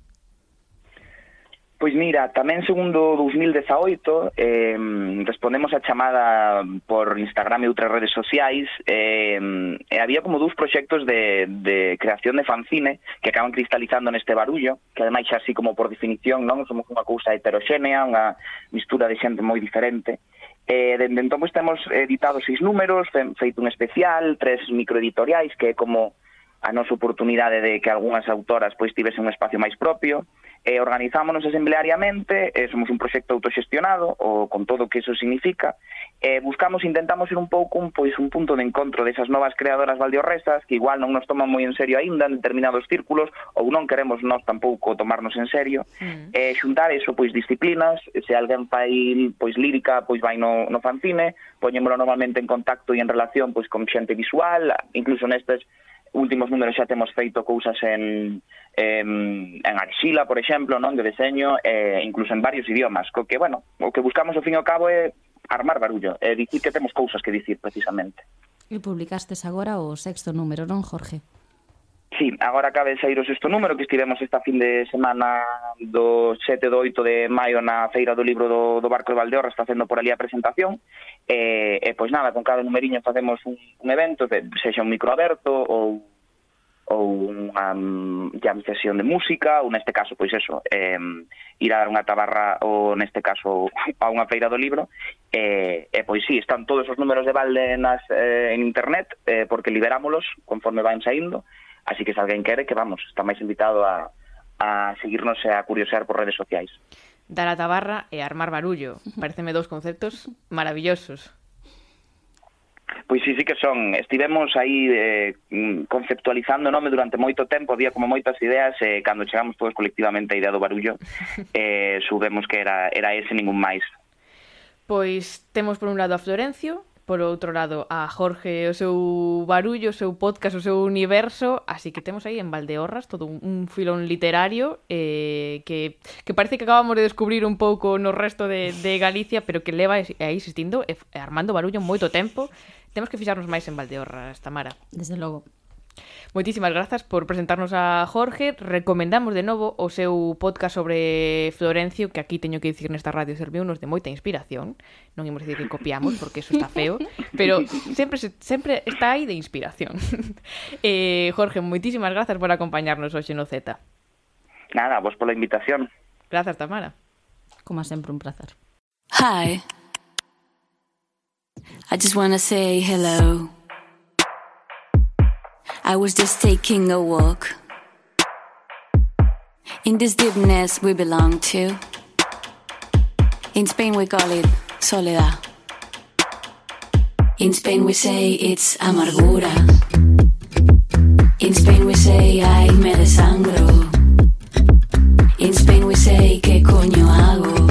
Pois mira, tamén segundo 2018 eh, respondemos a chamada por Instagram e outras redes sociais eh, e había como dous proxectos de, de creación de fanzine que acaban cristalizando neste barullo que ademais xa así como por definición non somos unha cousa heteroxénea, unha mistura de xente moi diferente. Eh, dende entón, pois, temos editado seis números, feito un especial, tres microeditoriais, que é como a nosa oportunidade de que algunhas autoras pois tivesen un espacio máis propio, e organizámonos asembleariamente, e somos un proxecto autoxestionado, o con todo o que eso significa, e buscamos, intentamos ser un pouco un, pois, un punto de encontro desas novas creadoras valdiorresas que igual non nos toman moi en serio aínda en determinados círculos ou non queremos nós tampouco tomarnos en serio, mm. e xuntar eso pois disciplinas, se alguén fai pois lírica, pois vai no, no fanzine, poñémolo normalmente en contacto e en relación pois con xente visual, incluso nestes últimos números xa temos feito cousas en, en, en arxila, por exemplo, non de deseño, e eh, incluso en varios idiomas, co que, bueno, o que buscamos ao fin e ao cabo é armar barullo, é dicir que temos cousas que dicir precisamente. E publicastes agora o sexto número, non, Jorge? Sí, agora cabe de sair o sexto número que estivemos esta fin de semana do 7 do 8 de maio na feira do libro do, do Barco de Valdeorra está facendo por ali a presentación. E, e pois nada, con cada numeriño facemos un, un evento, de, sexa un micro aberto ou ou unha mm, jam sesión de música, ou neste caso, pois eso, eh, ir a dar unha tabarra, ou neste caso, a unha feira do libro, e, eh, eh, pois sí, están todos os números de balde nas, eh, en internet, eh, porque liberámolos conforme van saindo, Así que se alguén quere que vamos, está máis invitado a, a seguirnos e a curiosear por redes sociais. Dar a tabarra e armar barullo. Pareceme dous conceptos maravillosos. Pois sí, sí que son. Estivemos aí eh, conceptualizando nome durante moito tempo, había como moitas ideas, e eh, cando chegamos todos colectivamente a idea do barullo, eh, subemos que era, era ese ningún máis. Pois temos por un lado a Florencio, por outro lado a Jorge o seu barullo, o seu podcast, o seu universo, así que temos aí en Valdeorras todo un, un filón literario eh, que, que parece que acabamos de descubrir un pouco no resto de, de Galicia, pero que leva aí existindo e, e armando barullo moito tempo. Temos que fixarnos máis en Valdeorras, Tamara. Desde logo. Moitísimas grazas por presentarnos a Jorge. Recomendamos de novo o seu podcast sobre Florencio, que aquí teño que dicir nesta radio serviu nos de moita inspiración. Non imos dicir que copiamos, porque eso está feo, pero sempre sempre está aí de inspiración. eh, Jorge, moitísimas grazas por acompañarnos hoxe no Z. Nada, vos pola invitación. Grazas, Tamara. Como sempre, un placer. Hi. I just want to say hello. I was just taking a walk. In this deepness we belong to. In Spain we call it soledad. In Spain we say it's amargura. In Spain we say ay me desangro. In Spain we say que coño hago.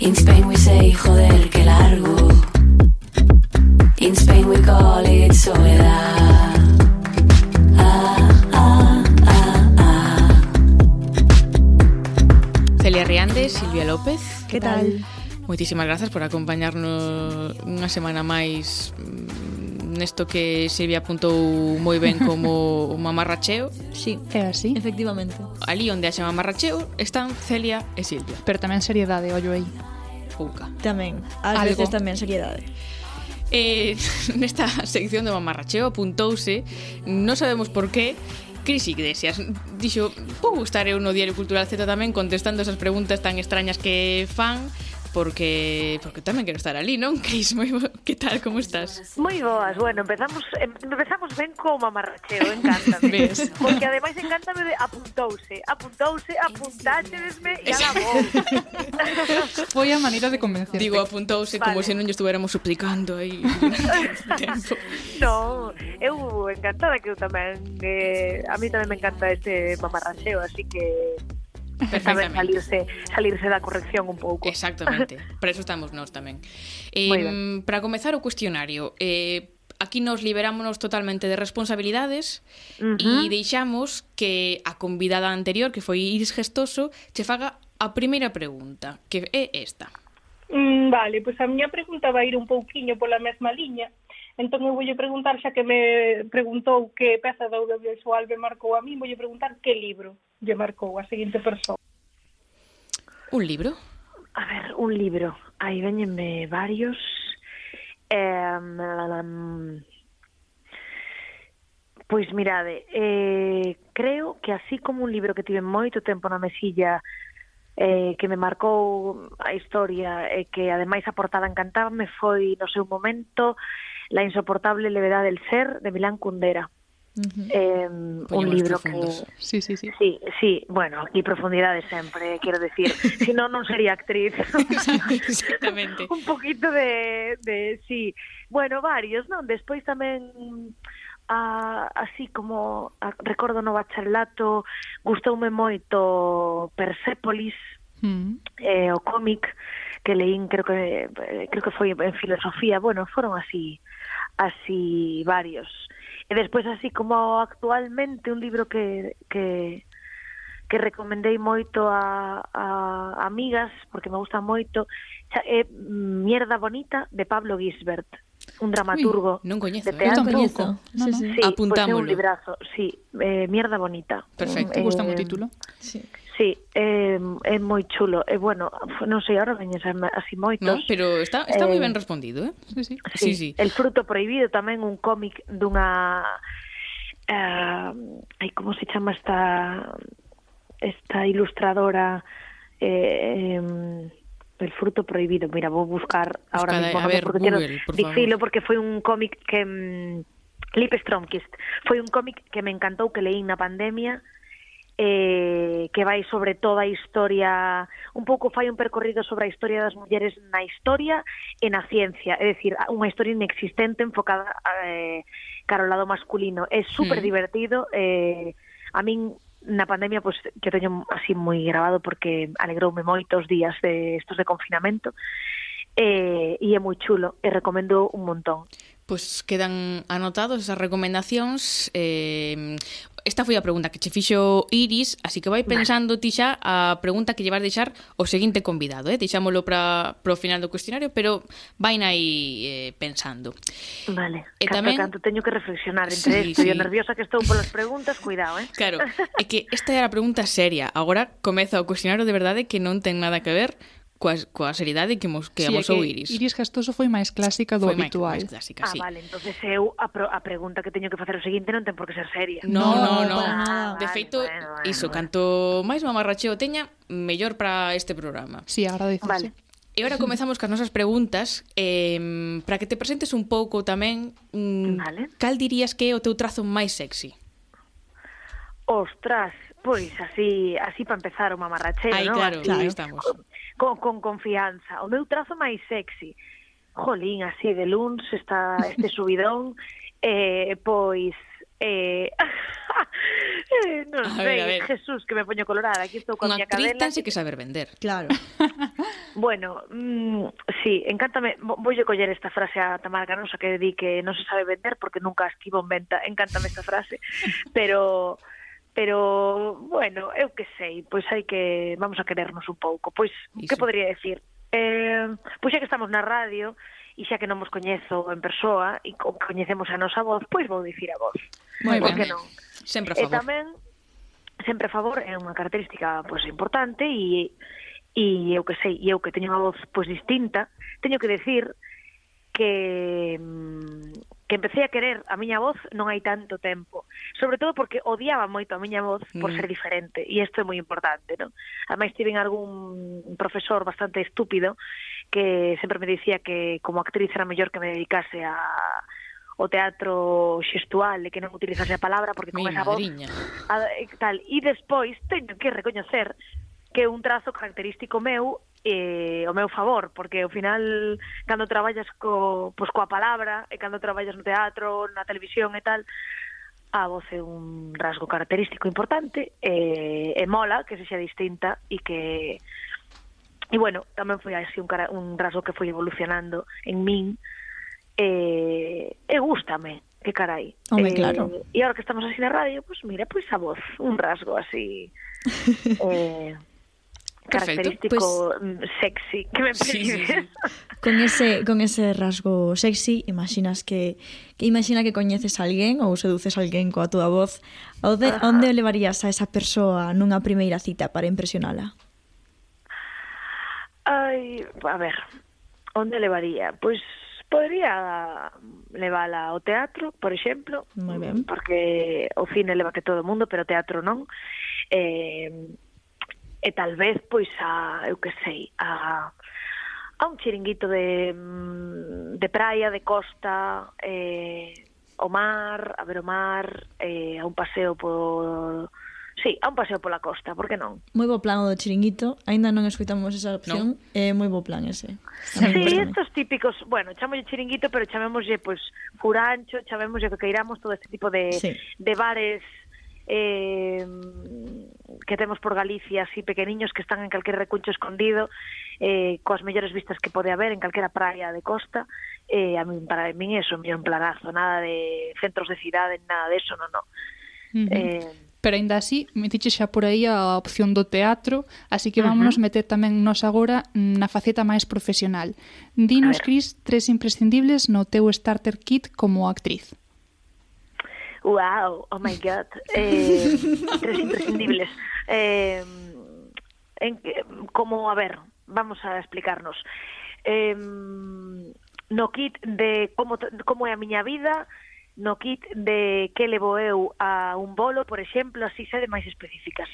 In Spain we say joder que largo. In Spain we call it soledad. tarde, Silvia López. Que tal? Moitísimas grazas por acompañarnos unha semana máis mm, nesto que Silvia apuntou moi ben como o mamarracheo. Sí, é así. Efectivamente. Ali onde haxa mamarracheo están Celia e Silvia. Pero tamén seriedade, ollo aí. Pouca. Tamén. Ás Algo. veces tamén seriedade. Eh, nesta sección do mamarracheo apuntouse, non sabemos por qué, Cris Iglesias. Dixo, vou estar eu no Diario Cultural Z tamén contestando esas preguntas tan extrañas que fan porque porque tamén quero estar ali, non? Cris, moi bo... que tal, como estás? Moi boas. Bueno, empezamos empezamos ben co mamarracheo, encántame. ¿Ves? Porque ademais encántame de apuntouse, apuntouse, apuntáchedesme e ala vos. Foi a maneira de convencer. Digo, apuntouse vale. como se non lle estuveramos suplicando aí. no, eu encantada que eu tamén eh, a mí tamén me encanta este mamarracheo, así que saber salirse, salirse da corrección un pouco. Exactamente, para eso estamos nós tamén. Eh, para comezar o cuestionario, eh, aquí nos liberámonos totalmente de responsabilidades uh -huh. e deixamos que a convidada anterior, que foi Iris Gestoso, che faga a primeira pregunta, que é esta. Mm, vale, pois a miña pregunta vai ir un pouquiño pola mesma liña. Entón eu voulle preguntar, xa que me preguntou que peza do audiovisual me marcou a mí, voulle preguntar que libro lle marcou a seguinte persoa. Un libro? A ver, un libro. Aí veñenme varios. Eh, pois mirade, eh, creo que así como un libro que tive moito tempo na mesilla eh, que me marcou a historia e eh, que ademais a portada encantarme foi no seu momento La insoportable levedad del ser de Milán Kundera. -huh. eh, Poño un libro profundos. que sí, sí, sí. Sí, sí, bueno, aquí profundidade sempre, quero decir, si non non sería actriz. Exactamente. un poquito de de sí. Bueno, varios, non? Despois tamén a, ah, así como ah, a, recordo no bacharelato, gustoume moito Persépolis, mm. eh, o cómic que leín, creo que eh, creo que foi en filosofía, bueno, foron así así varios. E despois así como actualmente un libro que, que, que recomendei moito a, a amigas, porque me gusta moito, é Mierda Bonita, de Pablo Gisbert, un dramaturgo. Ui, non coñezo, de eh. teatro. non coñezo. No, no. Sí, Pois pues un librazo, sí, eh, Mierda Bonita. Perfecto, eh, gusta o título. Sí. Sí, é, é moi chulo. E bueno, non sei, agora veñes así moitos. No, pero está, está eh, moi ben respondido, eh? Sí, sí. sí, sí. sí. El fruto prohibido tamén un cómic dunha... Eh, como se chama esta esta ilustradora eh, eh el fruto prohibido. Mira, vou buscar ahora Buscada, mismo a ver, porque Google, por dicilo porque foi un cómic que mm, Lip Stromkist. Foi un cómic que me encantou que leí na pandemia eh, que vai sobre toda a historia, un pouco fai un percorrido sobre a historia das mulleres na historia e na ciencia, é dicir, unha historia inexistente enfocada eh, cara ao lado masculino. É super divertido, mm. eh, a min na pandemia pois que teño así moi grabado porque alegroume moito os días de estos de confinamento eh, e é moi chulo e recomendo un montón. Pois pues quedan anotados esas recomendacións eh, esta foi a pregunta que che fixo Iris, así que vai pensando ti xa a pregunta que lle vas deixar o seguinte convidado, eh? Deixámolo para pro final do cuestionario, pero vaina aí eh, pensando. Vale. E Casta tamén canto teño que reflexionar entre sí, isto, sí. e nerviosa que estou polas preguntas, cuidado, eh? Claro, é que esta era a pregunta seria. Agora comeza o cuestionario de verdade que non ten nada que ver coa, coa seriedade que mos que sí, amosou Iris. Iris Gastoso foi máis clásica do foi habitual. Máis, máis clásica, sí. Ah, vale, entonces eu a, pro, a pregunta que teño que facer o seguinte non ten por que ser seria. No, no, no. no. Ah, de vale, feito, bueno, bueno, iso, bueno. canto máis mamarracheo teña, mellor para este programa. Sí, agradecese. Vale. E agora comezamos cas nosas preguntas eh, para que te presentes un pouco tamén mm, vale. cal dirías que é o teu trazo máis sexy? Ostras, Pois así, así para empezar o mamarracheo, Aí, ¿no? claro, así, claro, estamos con, con confianza, o meu trazo máis sexy. Jolín, así de luns está este subidón, eh, pois eh, eh non sei, ver, Jesús, que me poño colorada, aquí estou con a miña cadela. Unha que saber vender. Claro. bueno, mm, sí, encántame, Voy a coller esta frase a Tamara Canosa que di que non se sabe vender porque nunca estivo en venta, encántame esta frase, pero pero bueno, eu que sei, pois hai que vamos a querernos un pouco. Pois Iso. que podría decir? Eh, pois xa que estamos na radio, e xa que non vos coñezo en persoa e coñecemos a nosa voz, pois vou dicir a vos. Moi ben. Que non? Sempre a favor. E tamén sempre a favor é unha característica pois importante e e eu que sei, e eu que teño unha voz pois distinta, teño que decir que mm, que empecé a querer a miña voz non hai tanto tempo. Sobre todo porque odiaba moito a miña voz por mm. ser diferente, e isto é moi importante, non? Ademais, tiven algún profesor bastante estúpido que sempre me dicía que como actriz era mellor que me dedicase a o teatro xestual e que non utilizase a palabra porque con Mi esa madriña. voz a, tal e despois teño que recoñecer que un trazo característico meu eh, o meu favor, porque ao final cando traballas co, pois, coa palabra e cando traballas no teatro, na televisión e tal, a voz é un rasgo característico importante e, e mola que se xa distinta e que e bueno, tamén foi así un, cara, un rasgo que foi evolucionando en min e, e gústame que carai. Home, eh, claro. E agora que estamos así na radio, pois pues mira, pois a voz, un rasgo así. eh, característico pues, mm, sexy que me sí, sí, sí. con ese con ese rasgo sexy imaginas que, que imagina que coñeces a alguén ou seduces a alguén coa túa voz onde, uh -huh. onde levarías a esa persoa nunha primeira cita para impresionala? Ai, a ver, onde levaría? Pois podría levala ao teatro, por exemplo, moi ben. porque o cine leva que todo o mundo, pero o teatro non. Eh, e tal vez pois a, eu que sei, a a un chiringuito de mm, de praia, de costa, eh o mar, a ver o mar, eh, a un paseo por Sí, a un paseo pola costa, por que non? Moi bo plan do chiringuito, aínda non escoitamos esa opción, no. é eh, moi bo plan ese. Sí, sí estos típicos, bueno, chamolle chiringuito, pero chamémoslle, pois, pues, furancho, chamémoslle que queiramos todo este tipo de, sí. de bares eh, que temos por Galicia así pequeniños que están en calquer recuncho escondido eh, coas mellores vistas que pode haber en calquera praia de costa eh, a min, para min eso, mi un planazo nada de centros de cidade, nada de eso non, non uh -huh. eh, Pero aínda así, metiche xa por aí a opción do teatro, así que vámonos uh -huh. meter tamén nos agora na faceta máis profesional. Dinos, Cris, tres imprescindibles no teu starter kit como actriz wow, oh my god, eh, tres imprescindibles. Eh, en, como, a ver, vamos a explicarnos. Eh, no kit de como, como é a miña vida, no kit de que levo eu a un bolo, por exemplo, así sede máis específicas.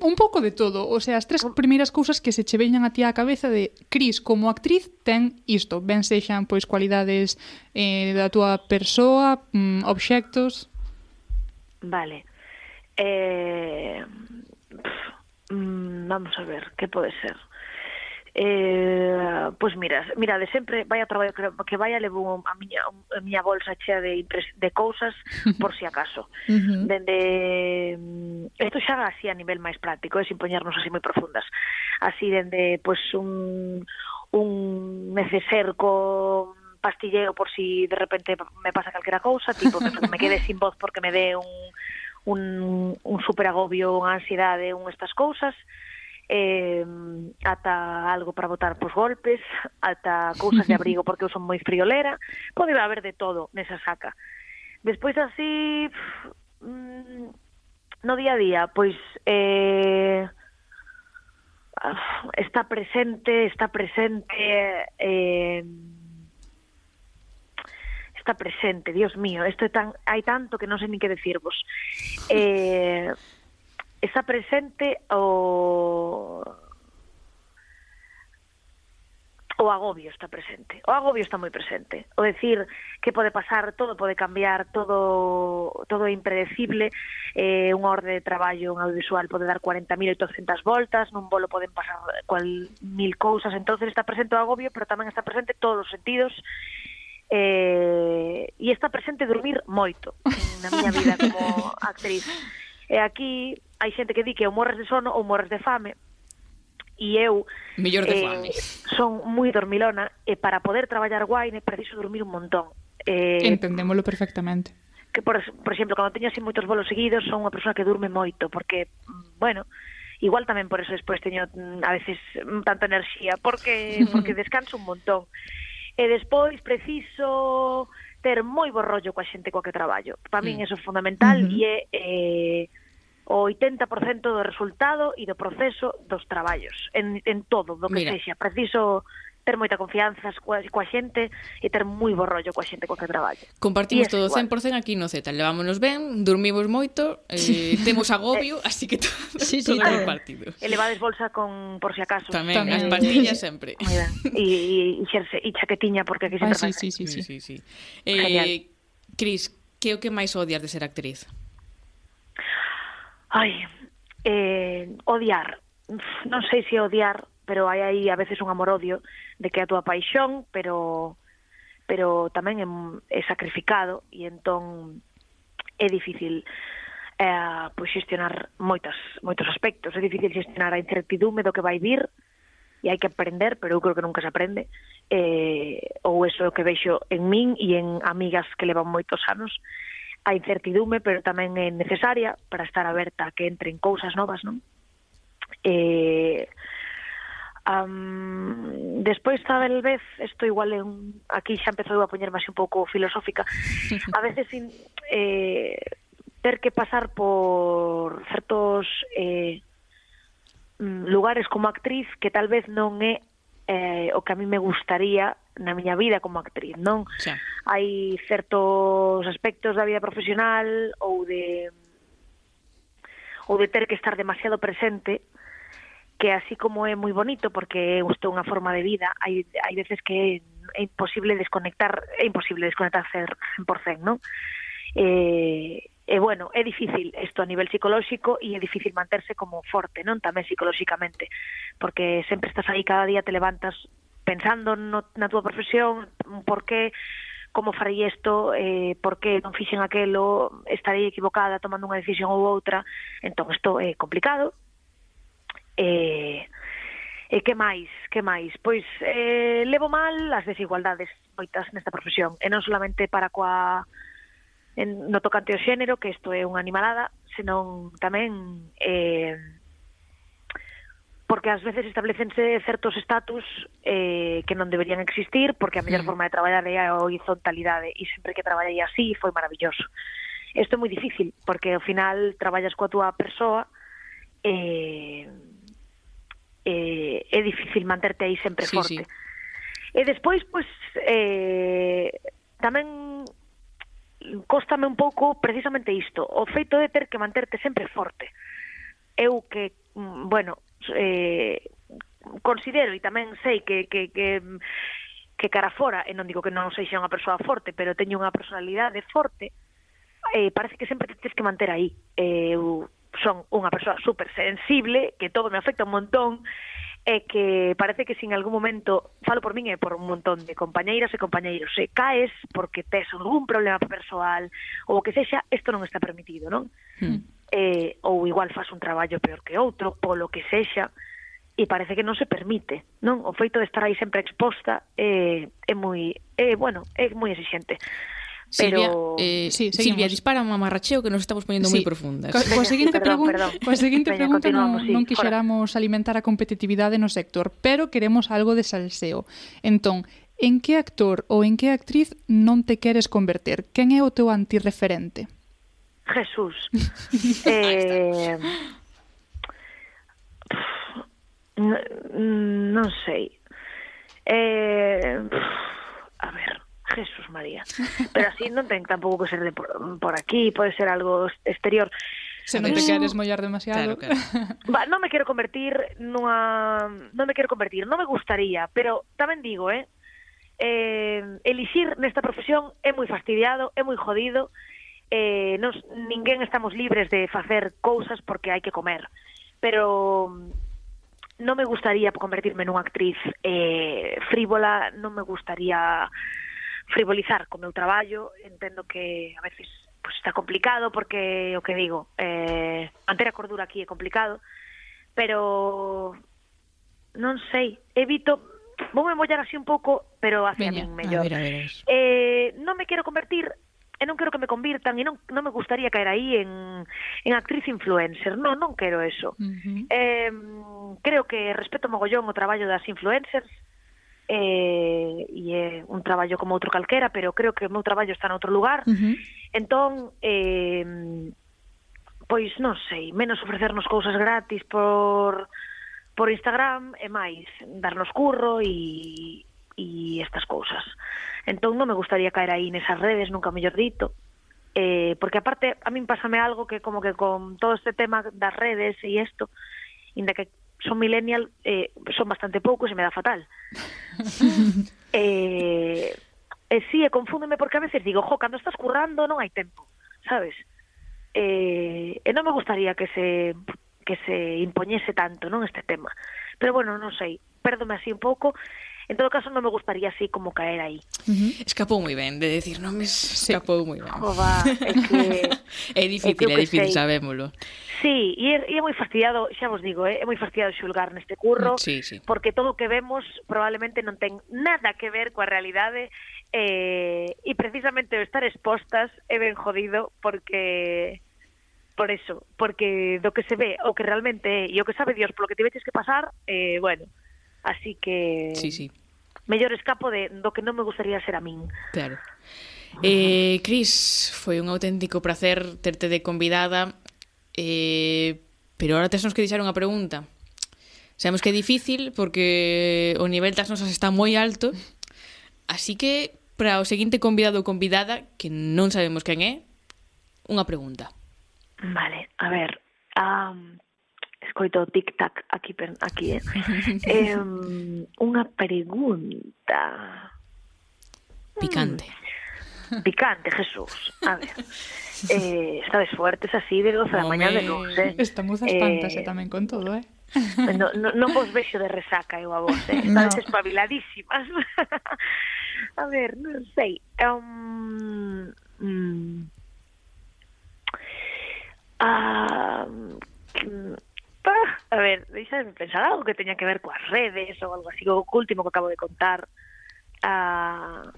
Un pouco de todo, o sea, as tres primeiras cousas que se che veñan a ti á cabeza de Cris como actriz ten isto, ben sexan pois cualidades eh, da túa persoa, mm, obxectos... Vale. Eh, pff, mm, vamos a ver, que pode ser? Eh, pois mira, mira, de sempre vai a traballo que vai a levo a miña, a miña bolsa chea de, de cousas por si acaso. Uh -huh. Dende mm, isto xa así a nivel máis práctico, é sin poñernos así moi profundas. Así dende pois un un neceser con pastilleo por si de repente me pasa calquera cousa, tipo que me quede sin voz porque me dé un, un, un super agobio, unha ansiedade, un estas cousas, eh, ata algo para botar pos golpes, ata cousas de abrigo porque eu son moi friolera, pode haber de todo nesa saca. Despois así, pff, mm, no día a día, pois eh, ah, está presente, está presente eh, está presente, Dios mío, isto é tan, hai tanto que non sei nin que decirvos. Eh, está presente o o agobio está presente. O agobio está moi presente. O decir que pode pasar, todo pode cambiar, todo todo é impredecible. Eh, unha orde de traballo en audiovisual pode dar 40.800 voltas, nun bolo poden pasar cual mil cousas. Entonces está presente o agobio, pero tamén está presente todos os sentidos. Eh, e está presente dormir moito na miña vida como actriz. E aquí hai xente que di que ou morres de sono ou morres de fame, e eu Mellor de eh, fame. son moi dormilona e para poder traballar guai preciso dormir un montón. Eh, Entendémolo perfectamente. Que, por, por exemplo, cando teño así moitos bolos seguidos, son unha persoa que durme moito, porque, bueno, igual tamén por eso despois teño mm, a veces mm, tanta enerxía, porque porque descanso un montón. E despois preciso ter moi bo rollo coa xente coa que traballo. Para min mm. eso é fundamental mm e é eh, o 80% do resultado e do proceso dos traballos en, en todo, do que Mira. sexa. Preciso ter moita confianza coa, coa xente e ter moi bo rollo coa xente coa que traballo. Compartimos todo igual. 100% aquí no Z, levámonos ben, dormimos moito, eh, temos agobio, eh, así que todo, sí, sí, todo sí, compartido. E levades bolsa con por si acaso. Tamén, Tamén. as pastillas sempre. Moi ben. E, e, xerse, e chaquetiña, porque aquí sempre ah, sí, sí, sí, sí, sí, sí. Eh, Cris, que é o que máis odias de ser actriz? Ai, eh, odiar. Non sei se odiar, pero hai aí a veces un amor-odio de que a túa paixón, pero pero tamén é, é sacrificado e entón é difícil eh, pois xestionar moitas, moitos aspectos. É difícil xestionar a incertidume do que vai vir e hai que aprender, pero eu creo que nunca se aprende. Eh, ou eso é o que vexo en min e en amigas que levan moitos anos. A incertidume, pero tamén é necesaria para estar aberta a que entren cousas novas, non? Eh, Um, despois, tal vez, isto igual é un, aquí xa empezou a poñerme así un pouco filosófica, a veces sin, eh, ter que pasar por certos eh, mm, lugares como actriz que tal vez non é eh, o que a mí me gustaría na miña vida como actriz, non? Sí. Hai certos aspectos da vida profesional ou de ou de ter que estar demasiado presente uh que así como é moi bonito porque é isto unha forma de vida, hai, hai veces que é imposible desconectar, é imposible desconectar 100%, non? Eh, e bueno, é difícil isto a nivel psicolóxico e é difícil manterse como forte, non? Tamén psicolóxicamente, porque sempre estás aí cada día te levantas pensando no, na túa profesión, por que como farei isto, eh, por que non fixen aquelo, estarei equivocada tomando unha decisión ou outra, entón isto é complicado, Eh, e que máis, que máis? Pois eh, levo mal as desigualdades moitas nesta profesión, e non solamente para coa en, no tocante ao xénero, que isto é unha animalada, senón tamén eh, porque ás veces establecense certos estatus eh, que non deberían existir, porque a mellor mm. forma de traballar é a horizontalidade, e sempre que traballei así foi maravilloso. Isto é moi difícil, porque ao final traballas coa túa persoa, eh, eh, é difícil manterte aí sempre sí, forte. Sí. E despois, pois, eh, tamén costame un pouco precisamente isto, o feito de ter que manterte sempre forte. Eu que, bueno, eh, considero e tamén sei que, que, que que cara fora, e non digo que non sexa unha persoa forte, pero teño unha personalidade forte, eh, parece que sempre te tens que manter aí. Eh, eu son unha persoa super sensible, que todo me afecta un montón, e que parece que sin algún momento, falo por min e por un montón de compañeiras e compañeiros, se caes porque tes algún problema persoal ou que sexa, isto non está permitido, non? Eh, ou igual fas un traballo peor que outro, polo que sexa, e parece que non se permite, non? O feito de estar aí sempre exposta eh, é moi, eh, bueno, é moi exixente. Pero... Silvia, eh, sí, Silvia, dispara un mamarracheo que nos estamos poniendo sí. moi profundas. Co, coa seguinte, perdón, pregun perdón. Coa seguinte Veña, pregunta non, sí, non quixeramos fora. alimentar a competitividade no sector, pero queremos algo de salseo. Entón, en que actor ou en que actriz non te queres converter? Quen é o teu antirreferente? Jesús. eh, non, non sei. Eh, Jesús María. Pero así non ten tampouco que ser de por, por aquí, pode ser algo exterior. Se non te mm. queres mollar demasiado. Claro, claro. Va, non me quero convertir nunha... Non me quero convertir, non me gustaría, pero tamén digo, eh, eh elixir nesta profesión é moi fastidiado, é moi jodido, eh, nos, ninguén estamos libres de facer cousas porque hai que comer. Pero non me gustaría convertirme nunha actriz eh, frívola, non me gustaría frivolizar co meu traballo, entendo que a veces pues, está complicado porque o que digo, eh, manter a cordura aquí é complicado, pero non sei, evito vou me mollar así un pouco, pero hacia Veña, min mellor. A ver, a ver. Eh, non me quero convertir e non quero que me convirtan e non, non me gustaría caer aí en, en actriz influencer, non, non quero eso. Uh -huh. eh, creo que respeto mogollón o traballo das influencers, eh, e é un traballo como outro calquera, pero creo que o meu traballo está noutro lugar. Uh -huh. Entón, eh, pois non sei, menos ofrecernos cousas gratis por por Instagram e máis darnos curro e e estas cousas. Entón non me gustaría caer aí nesas redes, nunca mellor dito. Eh, porque aparte a min pásame algo que como que con todo este tema das redes e isto, inda que son millennial eh, son bastante poucos e me dá fatal. eh, e eh, sí, e confúndeme porque a veces digo, jo, cando estás currando non hai tempo, sabes? Eh, e non me gustaría que se que se impoñese tanto non este tema. Pero bueno, non sei, pérdome así un pouco En todo caso, non me gustaría así como caer aí. Uh -huh. Escapou moi ben de decir nomes, me escapou moi ben. Jova, é, que, é difícil, é, é difícil, sei. sabémolo. Sí, e é, e é moi fastidiado, xa vos digo, é, é moi fastidiado xulgar neste curro, mm, sí, sí. porque todo o que vemos probablemente non ten nada que ver coa realidade eh, e precisamente estar expostas é ben jodido porque por eso, porque do que se ve o que realmente é e o que sabe Dios polo que tiveches que pasar, eh, bueno, así que sí, sí. mellor escapo de, do que non me gustaría ser a min. Claro. Eh, Cris, foi un auténtico placer terte de convidada eh, pero ahora tesnos que deixar unha pregunta Sabemos que é difícil porque o nivel das nosas está moi alto Así que para o seguinte convidado ou convidada que non sabemos quen é unha pregunta Vale, a ver um, escoito o tic-tac aquí, aquí eh? eh, unha pregunta. Picante. Mm, picante, Jesús. A ver. Eh, estades fuertes así de 12 da mañá de luz, eh? Estamos as pantas eh, tamén con todo, eh? No, no, non vos vexo de resaca eu a vos, eh? estades no. espabiladísimas. a ver, non sei. Um, mm, ah, mm, A ver, deixa de pensar algo que teña que ver coas redes ou algo así, o último que acabo de contar. Ah,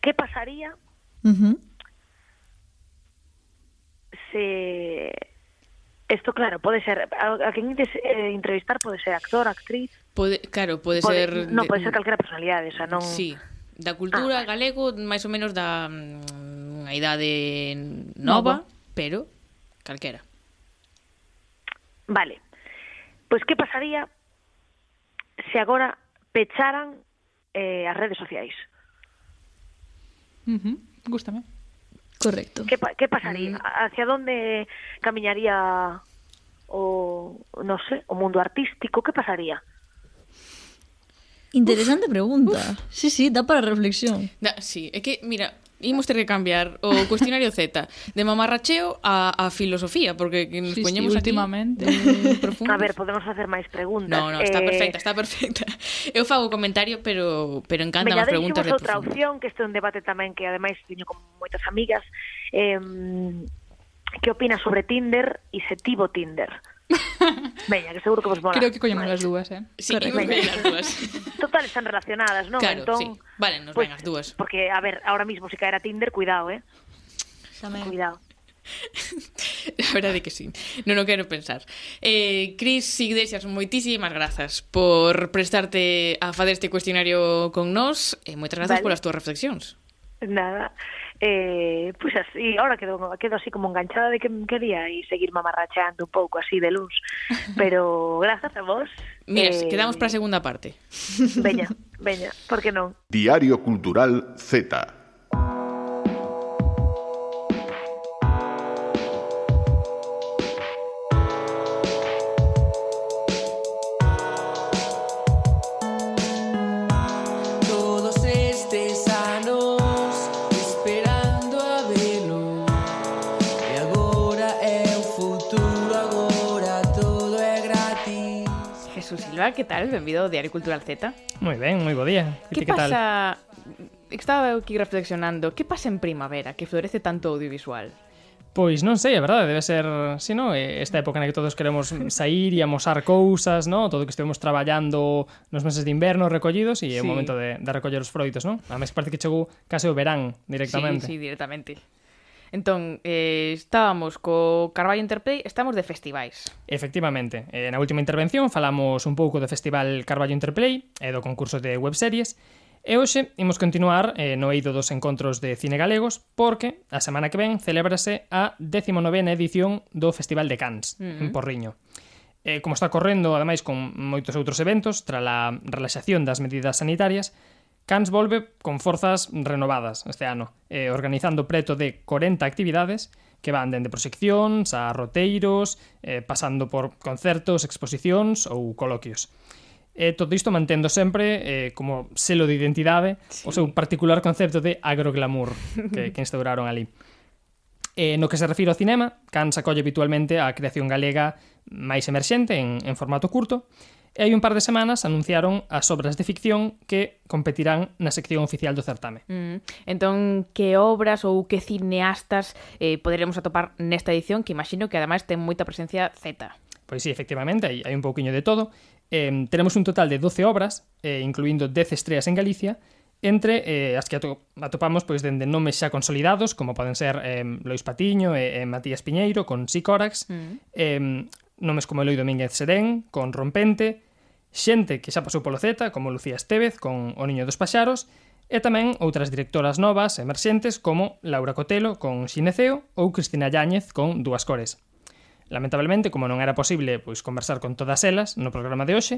que pasaría uh -huh. se Esto, claro, pode ser... A, a quen intes, eh, entrevistar pode ser actor, actriz... Pode, claro, pode, pode ser... Non, pode ser calquera personalidade, o sea, non... Sí, da cultura ah, galego, máis ou menos da mm, unha idade nova, nova. pero calquera. Vale. Pois que pasaría se agora pecharan eh, as redes sociais? Uh -huh. Gústame. Correcto. Que, pa que pasaría? Mm. Hacia onde camiñaría o, no sé, o mundo artístico? Que pasaría? Interesante uf, pregunta. Uf. Sí, sí, dá para reflexión. Da, sí, é que, mira, imos ter que cambiar o cuestionario Z de mamarracheo a, a filosofía, porque que nos sí, poñemos sí, últimamente profundos. A ver, podemos facer máis preguntas. No, no, está eh... perfecta, está perfecta. Eu fago comentario, pero pero encanta as preguntas de outra opción, que este é un debate tamén que ademais teño con moitas amigas. Eh, que opinas sobre Tinder e se tivo Tinder? Veña, que seguro que vos mola. Creo que collemos vale. as dúas, eh? Sí, imos ben as dúas. Total, están relacionadas, non? Claro, entón, sí. Vale, nos pues, ven as dúas. Porque, a ver, ahora mismo se si caera Tinder, cuidado, eh? Tamén. Cuidado. A verdade que sí, non o quero pensar eh, Cris Iglesias, moitísimas grazas por prestarte a fazer este cuestionario con nós e eh, moitas grazas vale. polas túas reflexións Nada, eh, pois pues así, ahora quedo, quedo así como enganchada de que quería y seguir mamarracheando un pouco así de luz, pero grazas a vos. Mira, eh, quedamos para a segunda parte. Veña, veña, por que non? Diario Cultural Z. Salva, que tal? Benvido ao Diario Cultural Z. Moi ben, moi bo día. Que, que pasa... Tal? Estaba aquí reflexionando, que pasa en primavera que florece tanto audiovisual? Pois non sei, a verdade, debe ser, si non, eh, esta época na que todos queremos sair e amosar cousas, non? Todo o que estivemos traballando nos meses de inverno recollidos e é sí. o momento de, de recoller os froitos, non? A mes parece que chegou case o verán directamente. Sí, sí, directamente. Entón, eh, estábamos co Carballo Interplay, estamos de festivais. Efectivamente, eh, na última intervención falamos un pouco do Festival Carballo Interplay e do concurso de webseries, e hoxe imos continuar eh, no eido dos encontros de cine galegos porque a semana que ven celébrase a 19ª edición do Festival de Cans, mm en mm-hmm. Porriño. Eh, como está correndo, ademais, con moitos outros eventos, tra a relaxación das medidas sanitarias, Cans volve con forzas renovadas este ano, eh, organizando preto de 40 actividades que van dende proxeccións a roteiros, eh, pasando por concertos, exposicións ou coloquios. E todo isto mantendo sempre eh, como selo de identidade sí. o seu particular concepto de agroglamour que, que instauraron ali. E no que se refiro ao cinema, Cans acolle habitualmente a creación galega máis emerxente en, en formato curto, E hai un par de semanas anunciaron as obras de ficción que competirán na sección oficial do certame. Mm. Entón, que obras ou que cineastas eh, poderemos atopar nesta edición que imagino que ademais ten moita presencia Z? Pois sí, efectivamente, hai, hai un pouquiño de todo. Eh, tenemos un total de 12 obras, eh, incluindo 10 estreas en Galicia, entre eh, as que atopamos pois dende nomes xa consolidados, como poden ser eh, Lois Patiño e e Matías Piñeiro, con Sicórax, mm. eh, nomes como Eloi Domínguez Serén, con Rompente, xente que xa pasou polo Z, como Lucía Estevez con O Niño dos Paxaros, e tamén outras directoras novas emerxentes como Laura Cotelo con Xineceo ou Cristina Yáñez con Dúas Cores. Lamentablemente, como non era posible pois conversar con todas elas no programa de hoxe,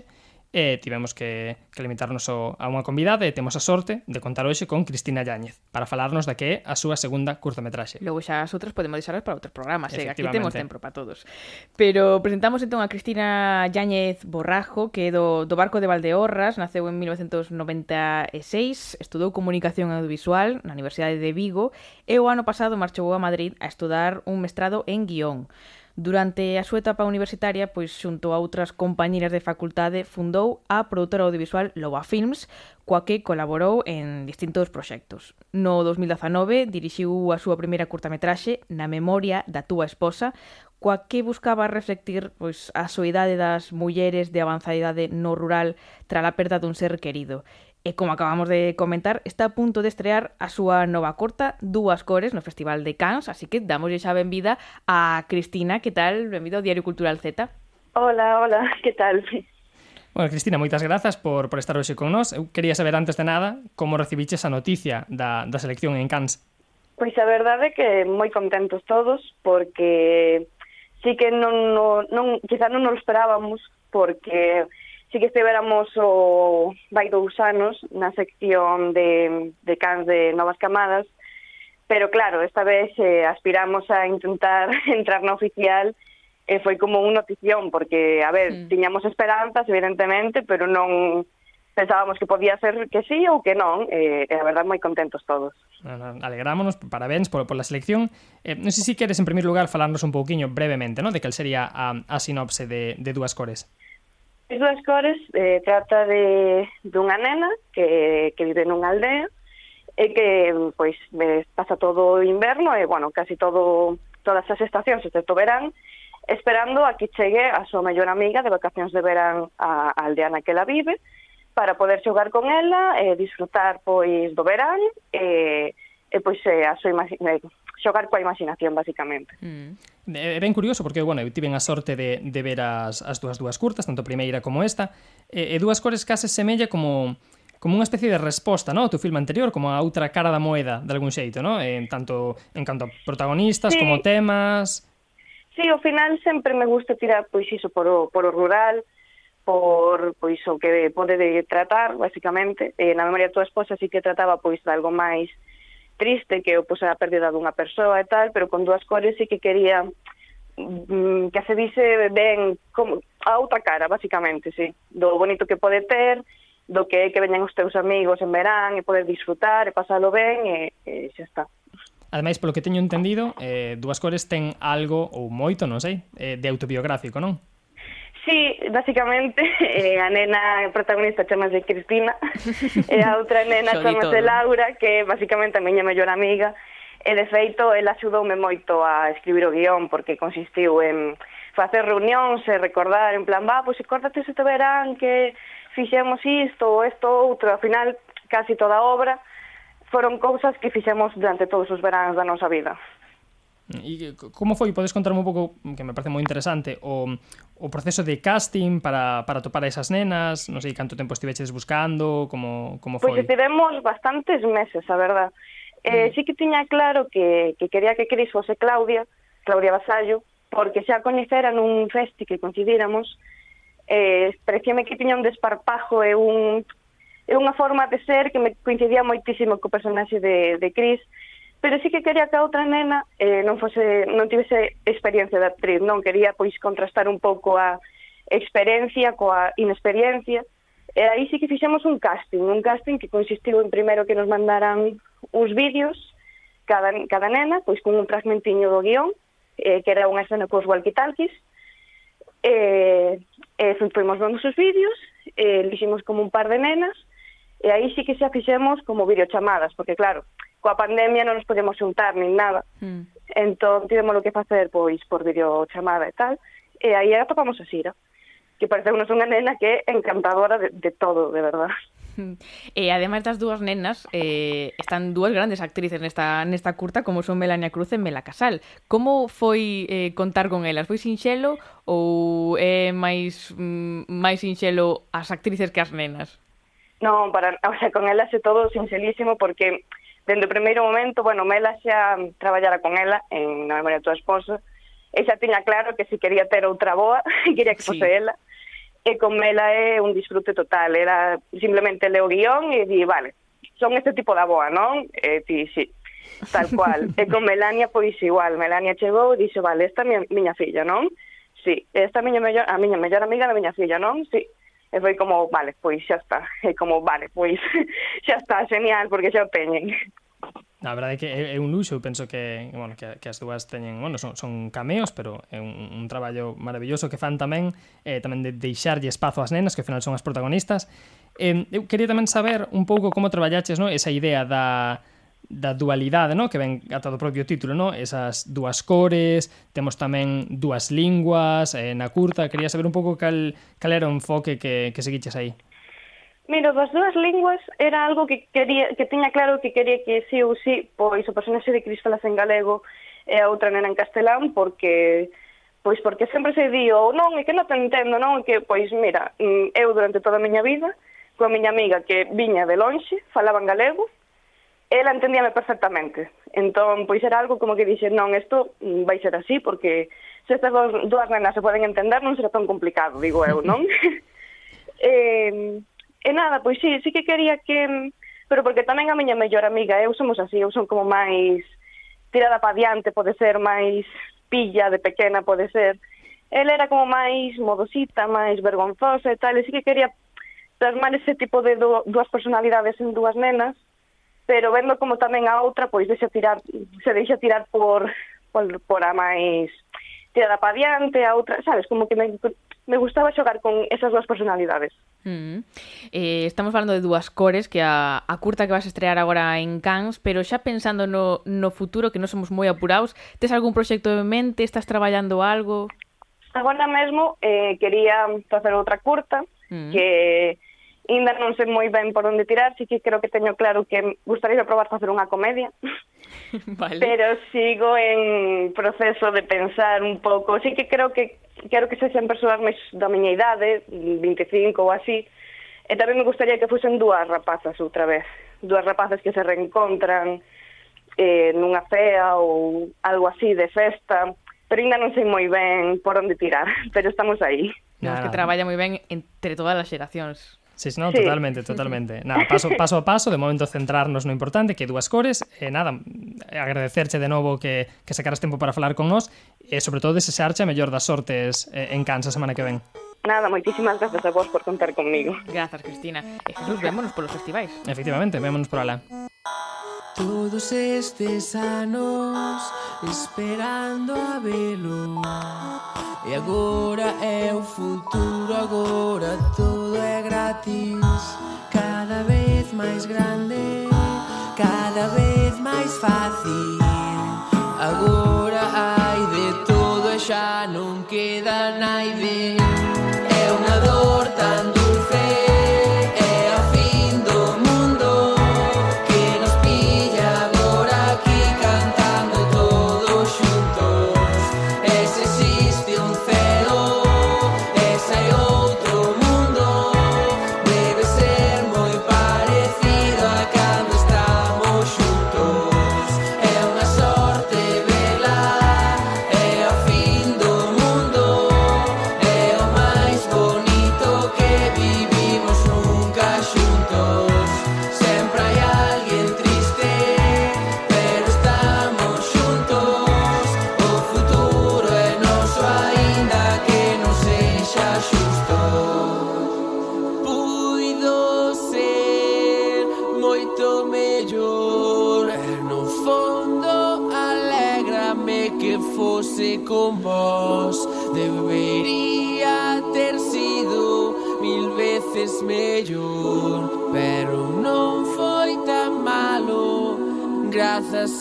e tivemos que, que limitarnos ao, a unha convidada e temos a sorte de contar hoxe con Cristina Yáñez para falarnos da que é a súa segunda curtametraxe. Logo xa as outras podemos deixarlas para outros programas, eh? aquí temos tempo para todos. Pero presentamos entón a Cristina Yáñez Borrajo, que é do, do Barco de Valdeorras, naceu en 1996, estudou Comunicación Audiovisual na Universidade de Vigo e o ano pasado marchou a Madrid a estudar un mestrado en guión. Durante a súa etapa universitaria, pois xunto a outras compañeiras de facultade, fundou a produtora audiovisual Loba Films, coa que colaborou en distintos proxectos. No 2019 dirixiu a súa primeira curtametraxe Na memoria da túa esposa, coa que buscaba reflectir pois a soidade das mulleres de avanzada idade no rural tras a perda dun ser querido E como acabamos de comentar, está a punto de estrear a súa nova corta Dúas Cores no Festival de Cannes, así que damos xa benvida a Cristina, que tal? Benvido ao Diario Cultural Z. Hola, hola, que tal? Bueno, Cristina, moitas grazas por, por estar hoxe con nós. Eu quería saber antes de nada como recibiches a noticia da, da selección en Cannes. Pois a verdade é que moi contentos todos porque sí que non, non, non quizá non nos esperábamos porque Si que estivéramos o vai dous anos na sección de, de cans de novas camadas, pero claro, esta vez eh, aspiramos a intentar entrar na oficial e eh, foi como unha notición, porque, a ver, mm. tiñamos esperanzas, evidentemente, pero non pensábamos que podía ser que sí ou que non, e, eh, e a verdad moi contentos todos. Alegrámonos, parabéns por, por la selección. Eh, non sei se si queres, en primeiro lugar, falarnos un pouquiño brevemente, ¿no? de que sería a, a sinopse de, de dúas cores. As dúas cores eh, trata de dunha nena que, que vive nunha aldea e que pois pasa todo o inverno e bueno, casi todo todas as estacións, excepto verán, esperando a que chegue a súa mellor amiga de vacacións de verán a, a aldea na que ela vive para poder xogar con ela e disfrutar pois do verán e eh, Eh, e pois eh, a súa eh, xogar coa imaginación basicamente. Mm. mm. Eh, é ben curioso porque, bueno, eu tiven a sorte de, de ver as, as dúas dúas curtas, tanto a primeira como esta, e, e dúas cores case semella como como unha especie de resposta ¿no? ao teu filme anterior, como a outra cara da moeda, de algún xeito, ¿no? en tanto en canto a protagonistas sí. como temas... Sí, ao final sempre me gusta tirar pois iso por o, por o rural, por pois o que pode de tratar, basicamente. Eh, na memoria da tua esposa sí que trataba pois de algo máis triste que eu pois, a pérdida dunha persoa e tal, pero con dúas cores e que quería mm, que se vise ben como a outra cara, basicamente, sí, do bonito que pode ter, do que é que veñan os teus amigos en verán e poder disfrutar e pasalo ben e, e xa está. Ademais, polo que teño entendido, eh, dúas cores ten algo ou moito, non sei, eh, de autobiográfico, non? Sí, basicamente, eh, a nena protagonista chamase Cristina. Eh, e a outra nena chamase Laura, que basicamente a miña mellor amiga, e de feito ela axudoume moito a escribir o guión, porque consistiu en facer reunións e recordar en plan, va, pois acórdate te verán que fixemos isto ou isto outro, ao final casi toda a obra foron cousas que fixemos durante todos os veráns da nosa vida. E como foi, podes contarme un pouco, que me parece moi interesante, o, o proceso de casting para, para topar a esas nenas, non sei canto tempo estiveches buscando, como, como foi? Pois estivemos bastantes meses, a verdad. Eh, mm. sí que tiña claro que, que quería que Cris fose Claudia, Claudia Basallo, porque xa coñecera nun festi que coincidíramos, eh, parecíame que tiña un desparpajo e un e unha forma de ser que me coincidía moitísimo co personaxe de, de Cris, pero sí que quería que a outra nena eh, non fose non tivese experiencia de actriz, non quería pois contrastar un pouco a experiencia coa inexperiencia. E aí sí que fixemos un casting, un casting que consistiu en primeiro que nos mandaran uns vídeos cada, cada nena, pois con un fragmentiño do guión, eh, que era unha escena cos walkie-talkies, e eh, eh, fuimos vendo os vídeos, eh, liximos como un par de nenas, e aí sí que xa fixemos como videochamadas, porque claro, coa pandemia non nos podíamos xuntar nin nada. Mm. Entón tivemos lo que facer pois por videochamada e tal, e aí atopamos a Xira, que parece unha unha nena que é encantadora de, de todo, de verdad. Mm. E eh, ademais das dúas nenas eh, están dúas grandes actrices nesta, nesta curta como son Melania Cruz e Mela Casal. Como foi eh, contar con elas? Foi sinxelo ou é eh, máis mm, máis sinxelo as actrices que as nenas? Non, para, o sea, con elas é todo sinxelísimo porque Dende o primeiro momento, bueno, Mela xa traballara con ela en Na memoria da tua esposa, e xa tiña claro que se quería ter outra boa, quería que fose sí. ela, e con Mela é un disfrute total, era simplemente leo o guión e di, vale, son este tipo da boa, non? E ti, sí, tal cual. e con Melania pois igual, Melania chegou e dixo, vale, esta é mi, miña filla, non? Sí, esta é miña mellor, a miña mellor amiga da miña filla, non? Sí, E foi como, vale, pois xa está. E como, vale, pois xa está, genial, porque xa o teñen. Na verdade que é un luxo, eu penso que, bueno, que, que as dúas teñen, bueno, son, son cameos, pero é un, un traballo maravilloso que fan tamén, eh, tamén de deixarlle espazo ás nenas, que ao final son as protagonistas. Eh, eu quería tamén saber un pouco como traballaches, no? esa idea da, da dualidade, no? que ven ata do propio título, no? esas dúas cores, temos tamén dúas linguas, eh, na curta, quería saber un pouco cal, cal era o enfoque que, que seguiches aí. Mira, das dúas linguas era algo que quería que tiña claro que quería que sí ou sí, pois o personaxe de Cristolas en galego e a outra nena en castelán, porque pois porque sempre se di, ou non, é que non te entendo, non, é que, pois, mira, mm, eu durante toda a miña vida, coa miña amiga que viña de lonxe, falaban galego, ela entendíame perfectamente. Entón, pois era algo como que dixe, non, isto vai ser así, porque se estas dos, dúas nenas se poden entender, non será tan complicado, digo eu, non? e, eh, e nada, pois sí, sí que quería que... Pero porque tamén a miña mellor amiga, eu somos así, eu son como máis tirada pa diante, pode ser máis pilla de pequena, pode ser. Ela era como máis modosita, máis vergonzosa e tal, e sí que quería plasmar ese tipo de do, dúas personalidades en dúas nenas, pero verlo como tamén a outra pois deixa tirar se deixa tirar por por, por a máis tirada para diante, a outra, sabes, como que me me gustaba xogar con esas dúas personalidades. Mm. Eh, estamos falando de dúas cores que a, a curta que vas a estrear agora en Cans, pero xa pensando no, no futuro, que non somos moi apurados, tes algún proxecto en mente? Estás traballando algo? Agora mesmo eh, quería facer outra curta mm. que Ainda non sei moi ben por onde tirar, si que creo que teño claro que gustaría probar facer unha comedia. Vale. Pero sigo en proceso de pensar un pouco. Sí que creo que quero que sexan persoas máis da miña idade, 25 ou así, e tamén me gustaría que fusen dúas rapazas outra vez. Dúas rapazas que se reencontran eh, nunha fea ou algo así de festa, pero ainda non sei moi ben por onde tirar, pero estamos aí. Claro. No, es que traballa moi ben entre todas as xeracións. Sí, no, sí. totalmente, totalmente. Nada, paso, paso a paso, de momento centrarnos no importante, que dúas cores. E eh, nada, agradecerche de novo que, que sacaras tempo para falar con nós e sobre todo desexarche a mellor das sortes eh, en Kansas a semana que ven. Nada, moitísimas grazas a vos por contar conmigo. Grazas, Cristina. E Jesús, vémonos polos festivais. Efectivamente, vémonos por alá. Todos estes anos esperando a velo E agora é o futuro, agora todo é gratis. Cada vez máis grande, cada vez máis fácil. Agora hai de todo e xa non queda naide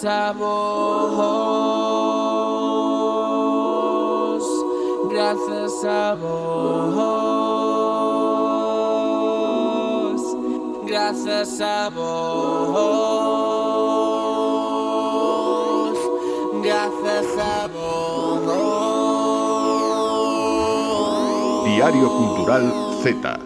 Grazas a vos. Grazas a vos. Grazas a vos. Grazas a vos. Diario Cultural Z.